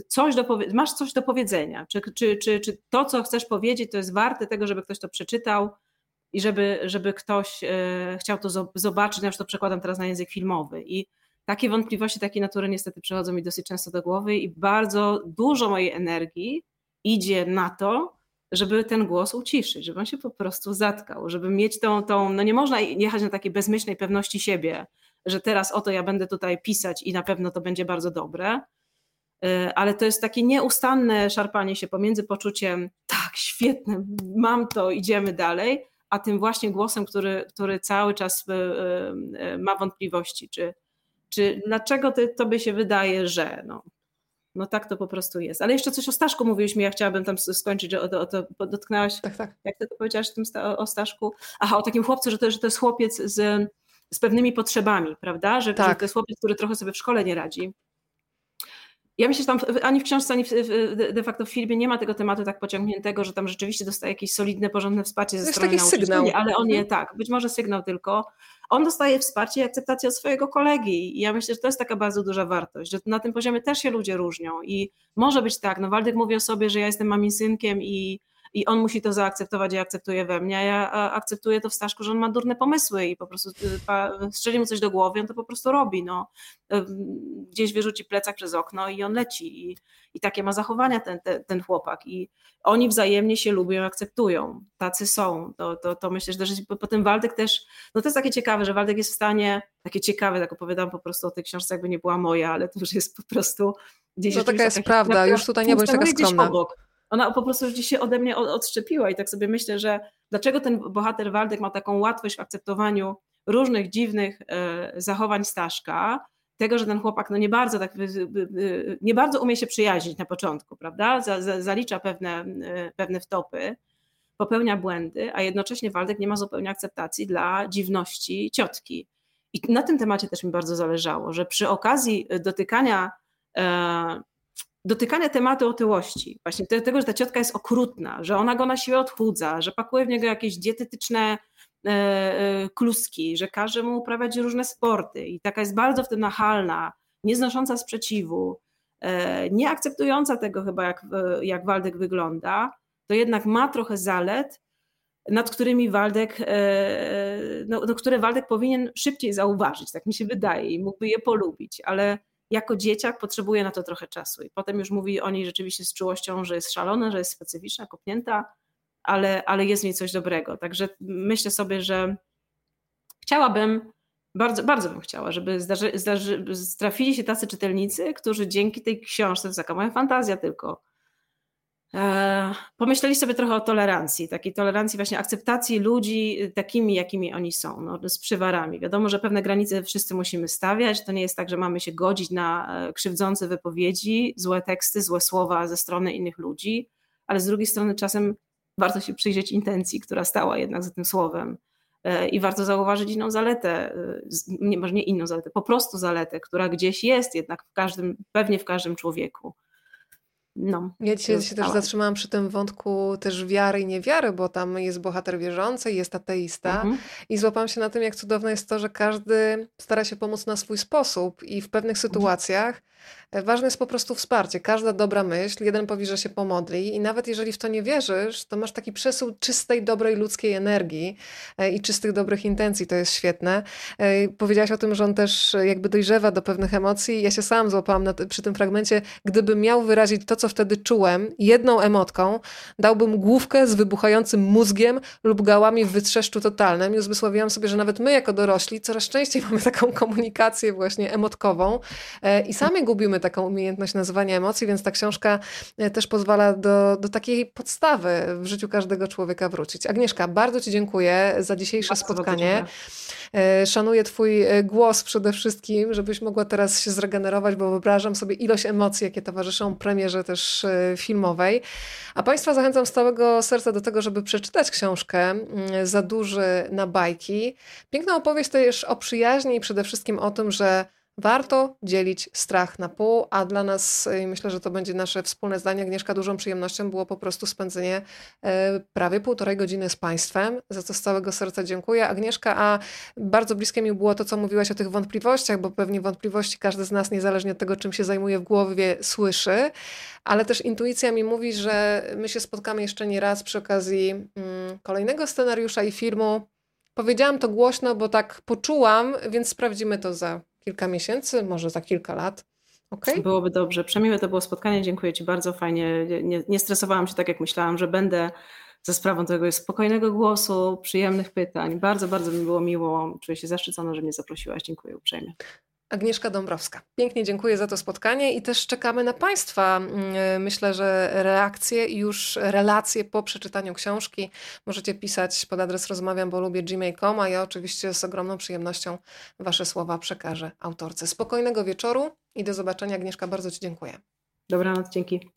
coś do, masz coś do powiedzenia, czy, czy, czy, czy to, co chcesz powiedzieć, to jest warte tego, żeby ktoś to przeczytał i żeby, żeby ktoś e, chciał to zobaczyć, ja już to przekładam teraz na język filmowy i takie wątpliwości takiej natury niestety przychodzą mi dosyć często do głowy i bardzo dużo mojej energii idzie na to, żeby ten głos uciszyć, żeby on się po prostu zatkał, żeby mieć tą, tą no nie można jechać na takiej bezmyślnej pewności siebie, że teraz oto ja będę tutaj pisać i na pewno to będzie bardzo dobre, y, ale to jest takie nieustanne szarpanie się pomiędzy poczuciem tak, świetne, mam to, idziemy dalej, a tym właśnie głosem, który, który cały czas y, y, ma wątpliwości, czy, czy dlaczego ty, tobie się wydaje, że no, no tak to po prostu jest. Ale jeszcze coś o Staszku mówiłeś mi, ja chciałabym tam skończyć, o, o, o to dotknęłaś, tak, tak. jak ty to powiedziałaś o Staszku? Aha, o takim chłopcu, że to, że to jest chłopiec z, z pewnymi potrzebami, prawda? Że, tak. że to jest chłopiec, który trochę sobie w szkole nie radzi. Ja myślę, że tam ani w książce, ani w, de facto w filmie nie ma tego tematu tak pociągniętego, że tam rzeczywiście dostaje jakieś solidne, porządne wsparcie ze strony nauczycieli, sygnał. ale on nie, mhm. tak, być może sygnał tylko. On dostaje wsparcie i akceptację od swojego kolegi i ja myślę, że to jest taka bardzo duża wartość, że na tym poziomie też się ludzie różnią i może być tak, no Waldek mówi o sobie, że ja jestem mamin synkiem i i on musi to zaakceptować i akceptuje we mnie, a ja akceptuję to w Staszku, że on ma durne pomysły i po prostu y, strzeli mu coś do głowy, on to po prostu robi, no. Gdzieś wyrzuci plecak przez okno i on leci i, i takie ma zachowania ten, ten, ten chłopak i oni wzajemnie się lubią, akceptują, tacy są, to, to, to myślę, że też potem Waldek też, no to jest takie ciekawe, że Waldek jest w stanie, takie ciekawe, tak opowiadam po prostu o tej książce, jakby nie była moja, ale to już jest po prostu gdzieś... No taka jest prawda, już tutaj nie bądź taka skromna. Obok ona po prostu gdzieś się ode mnie odszczepiła i tak sobie myślę, że dlaczego ten bohater Waldek ma taką łatwość w akceptowaniu różnych dziwnych e, zachowań Staszka, tego, że ten chłopak no nie bardzo tak, nie bardzo umie się przyjaźnić na początku, prawda? Zalicza pewne, e, pewne wtopy, popełnia błędy, a jednocześnie Waldek nie ma zupełnie akceptacji dla dziwności ciotki. I na tym temacie też mi bardzo zależało, że przy okazji dotykania e, dotykania tematu otyłości, właśnie tego, że ta ciotka jest okrutna, że ona go na siłę odchudza, że pakuje w niego jakieś dietetyczne e, e, kluski, że każe mu uprawiać różne sporty i taka jest bardzo w tym nachalna, nieznosząca sprzeciwu, e, nie akceptująca tego chyba, jak, jak Waldek wygląda, to jednak ma trochę zalet, nad którymi Waldek, no, no, które Waldek powinien szybciej zauważyć, tak mi się wydaje, i mógłby je polubić, ale jako dzieciak potrzebuje na to trochę czasu. I potem już mówi o niej rzeczywiście z czułością, że jest szalona, że jest specyficzna, kopnięta, ale, ale jest w niej coś dobrego. Także myślę sobie, że chciałabym, bardzo, bardzo bym chciała, żeby zdarzy, zdarzy, trafili się tacy czytelnicy, którzy dzięki tej książce, to jest taka moja fantazja tylko, pomyśleli sobie trochę o tolerancji, takiej tolerancji właśnie akceptacji ludzi takimi, jakimi oni są, no, z przywarami. Wiadomo, że pewne granice wszyscy musimy stawiać, to nie jest tak, że mamy się godzić na e, krzywdzące wypowiedzi, złe teksty, złe słowa ze strony innych ludzi, ale z drugiej strony czasem warto się przyjrzeć intencji, która stała jednak za tym słowem e, i warto zauważyć inną zaletę, nie, może nie inną zaletę, po prostu zaletę, która gdzieś jest jednak w każdym, pewnie w każdym człowieku. No, ja dzisiaj się też zatrzymałam przy tym wątku też wiary i niewiary, bo tam jest bohater wierzący, jest ateista mhm. i złapałam się na tym, jak cudowne jest to, że każdy stara się pomóc na swój sposób i w pewnych sytuacjach ważne jest po prostu wsparcie. Każda dobra myśl, jeden powie, że się pomodli, i nawet jeżeli w to nie wierzysz, to masz taki przesył czystej, dobrej ludzkiej energii e, i czystych, dobrych intencji. To jest świetne. E, powiedziałaś o tym, że on też jakby dojrzewa do pewnych emocji. Ja się sam złapałam na, przy tym fragmencie. Gdybym miał wyrazić to, co wtedy czułem, jedną emotką, dałbym główkę z wybuchającym mózgiem lub gałami w wytrzeszczu totalnym i uzmysłowiłam sobie, że nawet my jako dorośli coraz częściej mamy taką komunikację właśnie emotkową i sami gubimy taką umiejętność nazywania emocji, więc ta książka e, też pozwala do, do takiej podstawy w życiu każdego człowieka wrócić. Agnieszka, bardzo Ci dziękuję za dzisiejsze bardzo spotkanie. E, szanuję Twój e, głos przede wszystkim, żebyś mogła teraz się zregenerować, bo wyobrażam sobie ilość emocji, jakie towarzyszą premierze też filmowej. A Państwa zachęcam z całego serca do tego, żeby przeczytać książkę Za duży na bajki. Piękna opowieść też o przyjaźni i przede wszystkim o tym, że Warto dzielić strach na pół, a dla nas, myślę, że to będzie nasze wspólne zdanie, Agnieszka, dużą przyjemnością było po prostu spędzenie e, prawie półtorej godziny z Państwem, za co z całego serca dziękuję. Agnieszka, a bardzo bliskie mi było to, co mówiłaś o tych wątpliwościach, bo pewnie wątpliwości każdy z nas, niezależnie od tego, czym się zajmuje w głowie, słyszy, ale też intuicja mi mówi, że my się spotkamy jeszcze nie raz przy okazji mm, kolejnego scenariusza i filmu. Powiedziałam to głośno, bo tak poczułam, więc sprawdzimy to za kilka miesięcy, może za kilka lat. Okay? Byłoby dobrze. Przemiłe to było spotkanie. Dziękuję Ci bardzo. Fajnie. Nie, nie stresowałam się tak, jak myślałam, że będę za sprawą tego spokojnego głosu, przyjemnych pytań. Bardzo, bardzo mi było miło. Czuję się zaszczycona, że mnie zaprosiłaś. Dziękuję uprzejmie. Agnieszka Dąbrowska. Pięknie dziękuję za to spotkanie i też czekamy na Państwa. Mm, myślę, że reakcje i już relacje po przeczytaniu książki możecie pisać pod adres rozmawiam, bo lubię gmail.com, a ja oczywiście z ogromną przyjemnością Wasze słowa przekażę autorce. Spokojnego wieczoru i do zobaczenia. Agnieszka, bardzo Ci dziękuję. Dobranoc, dzięki.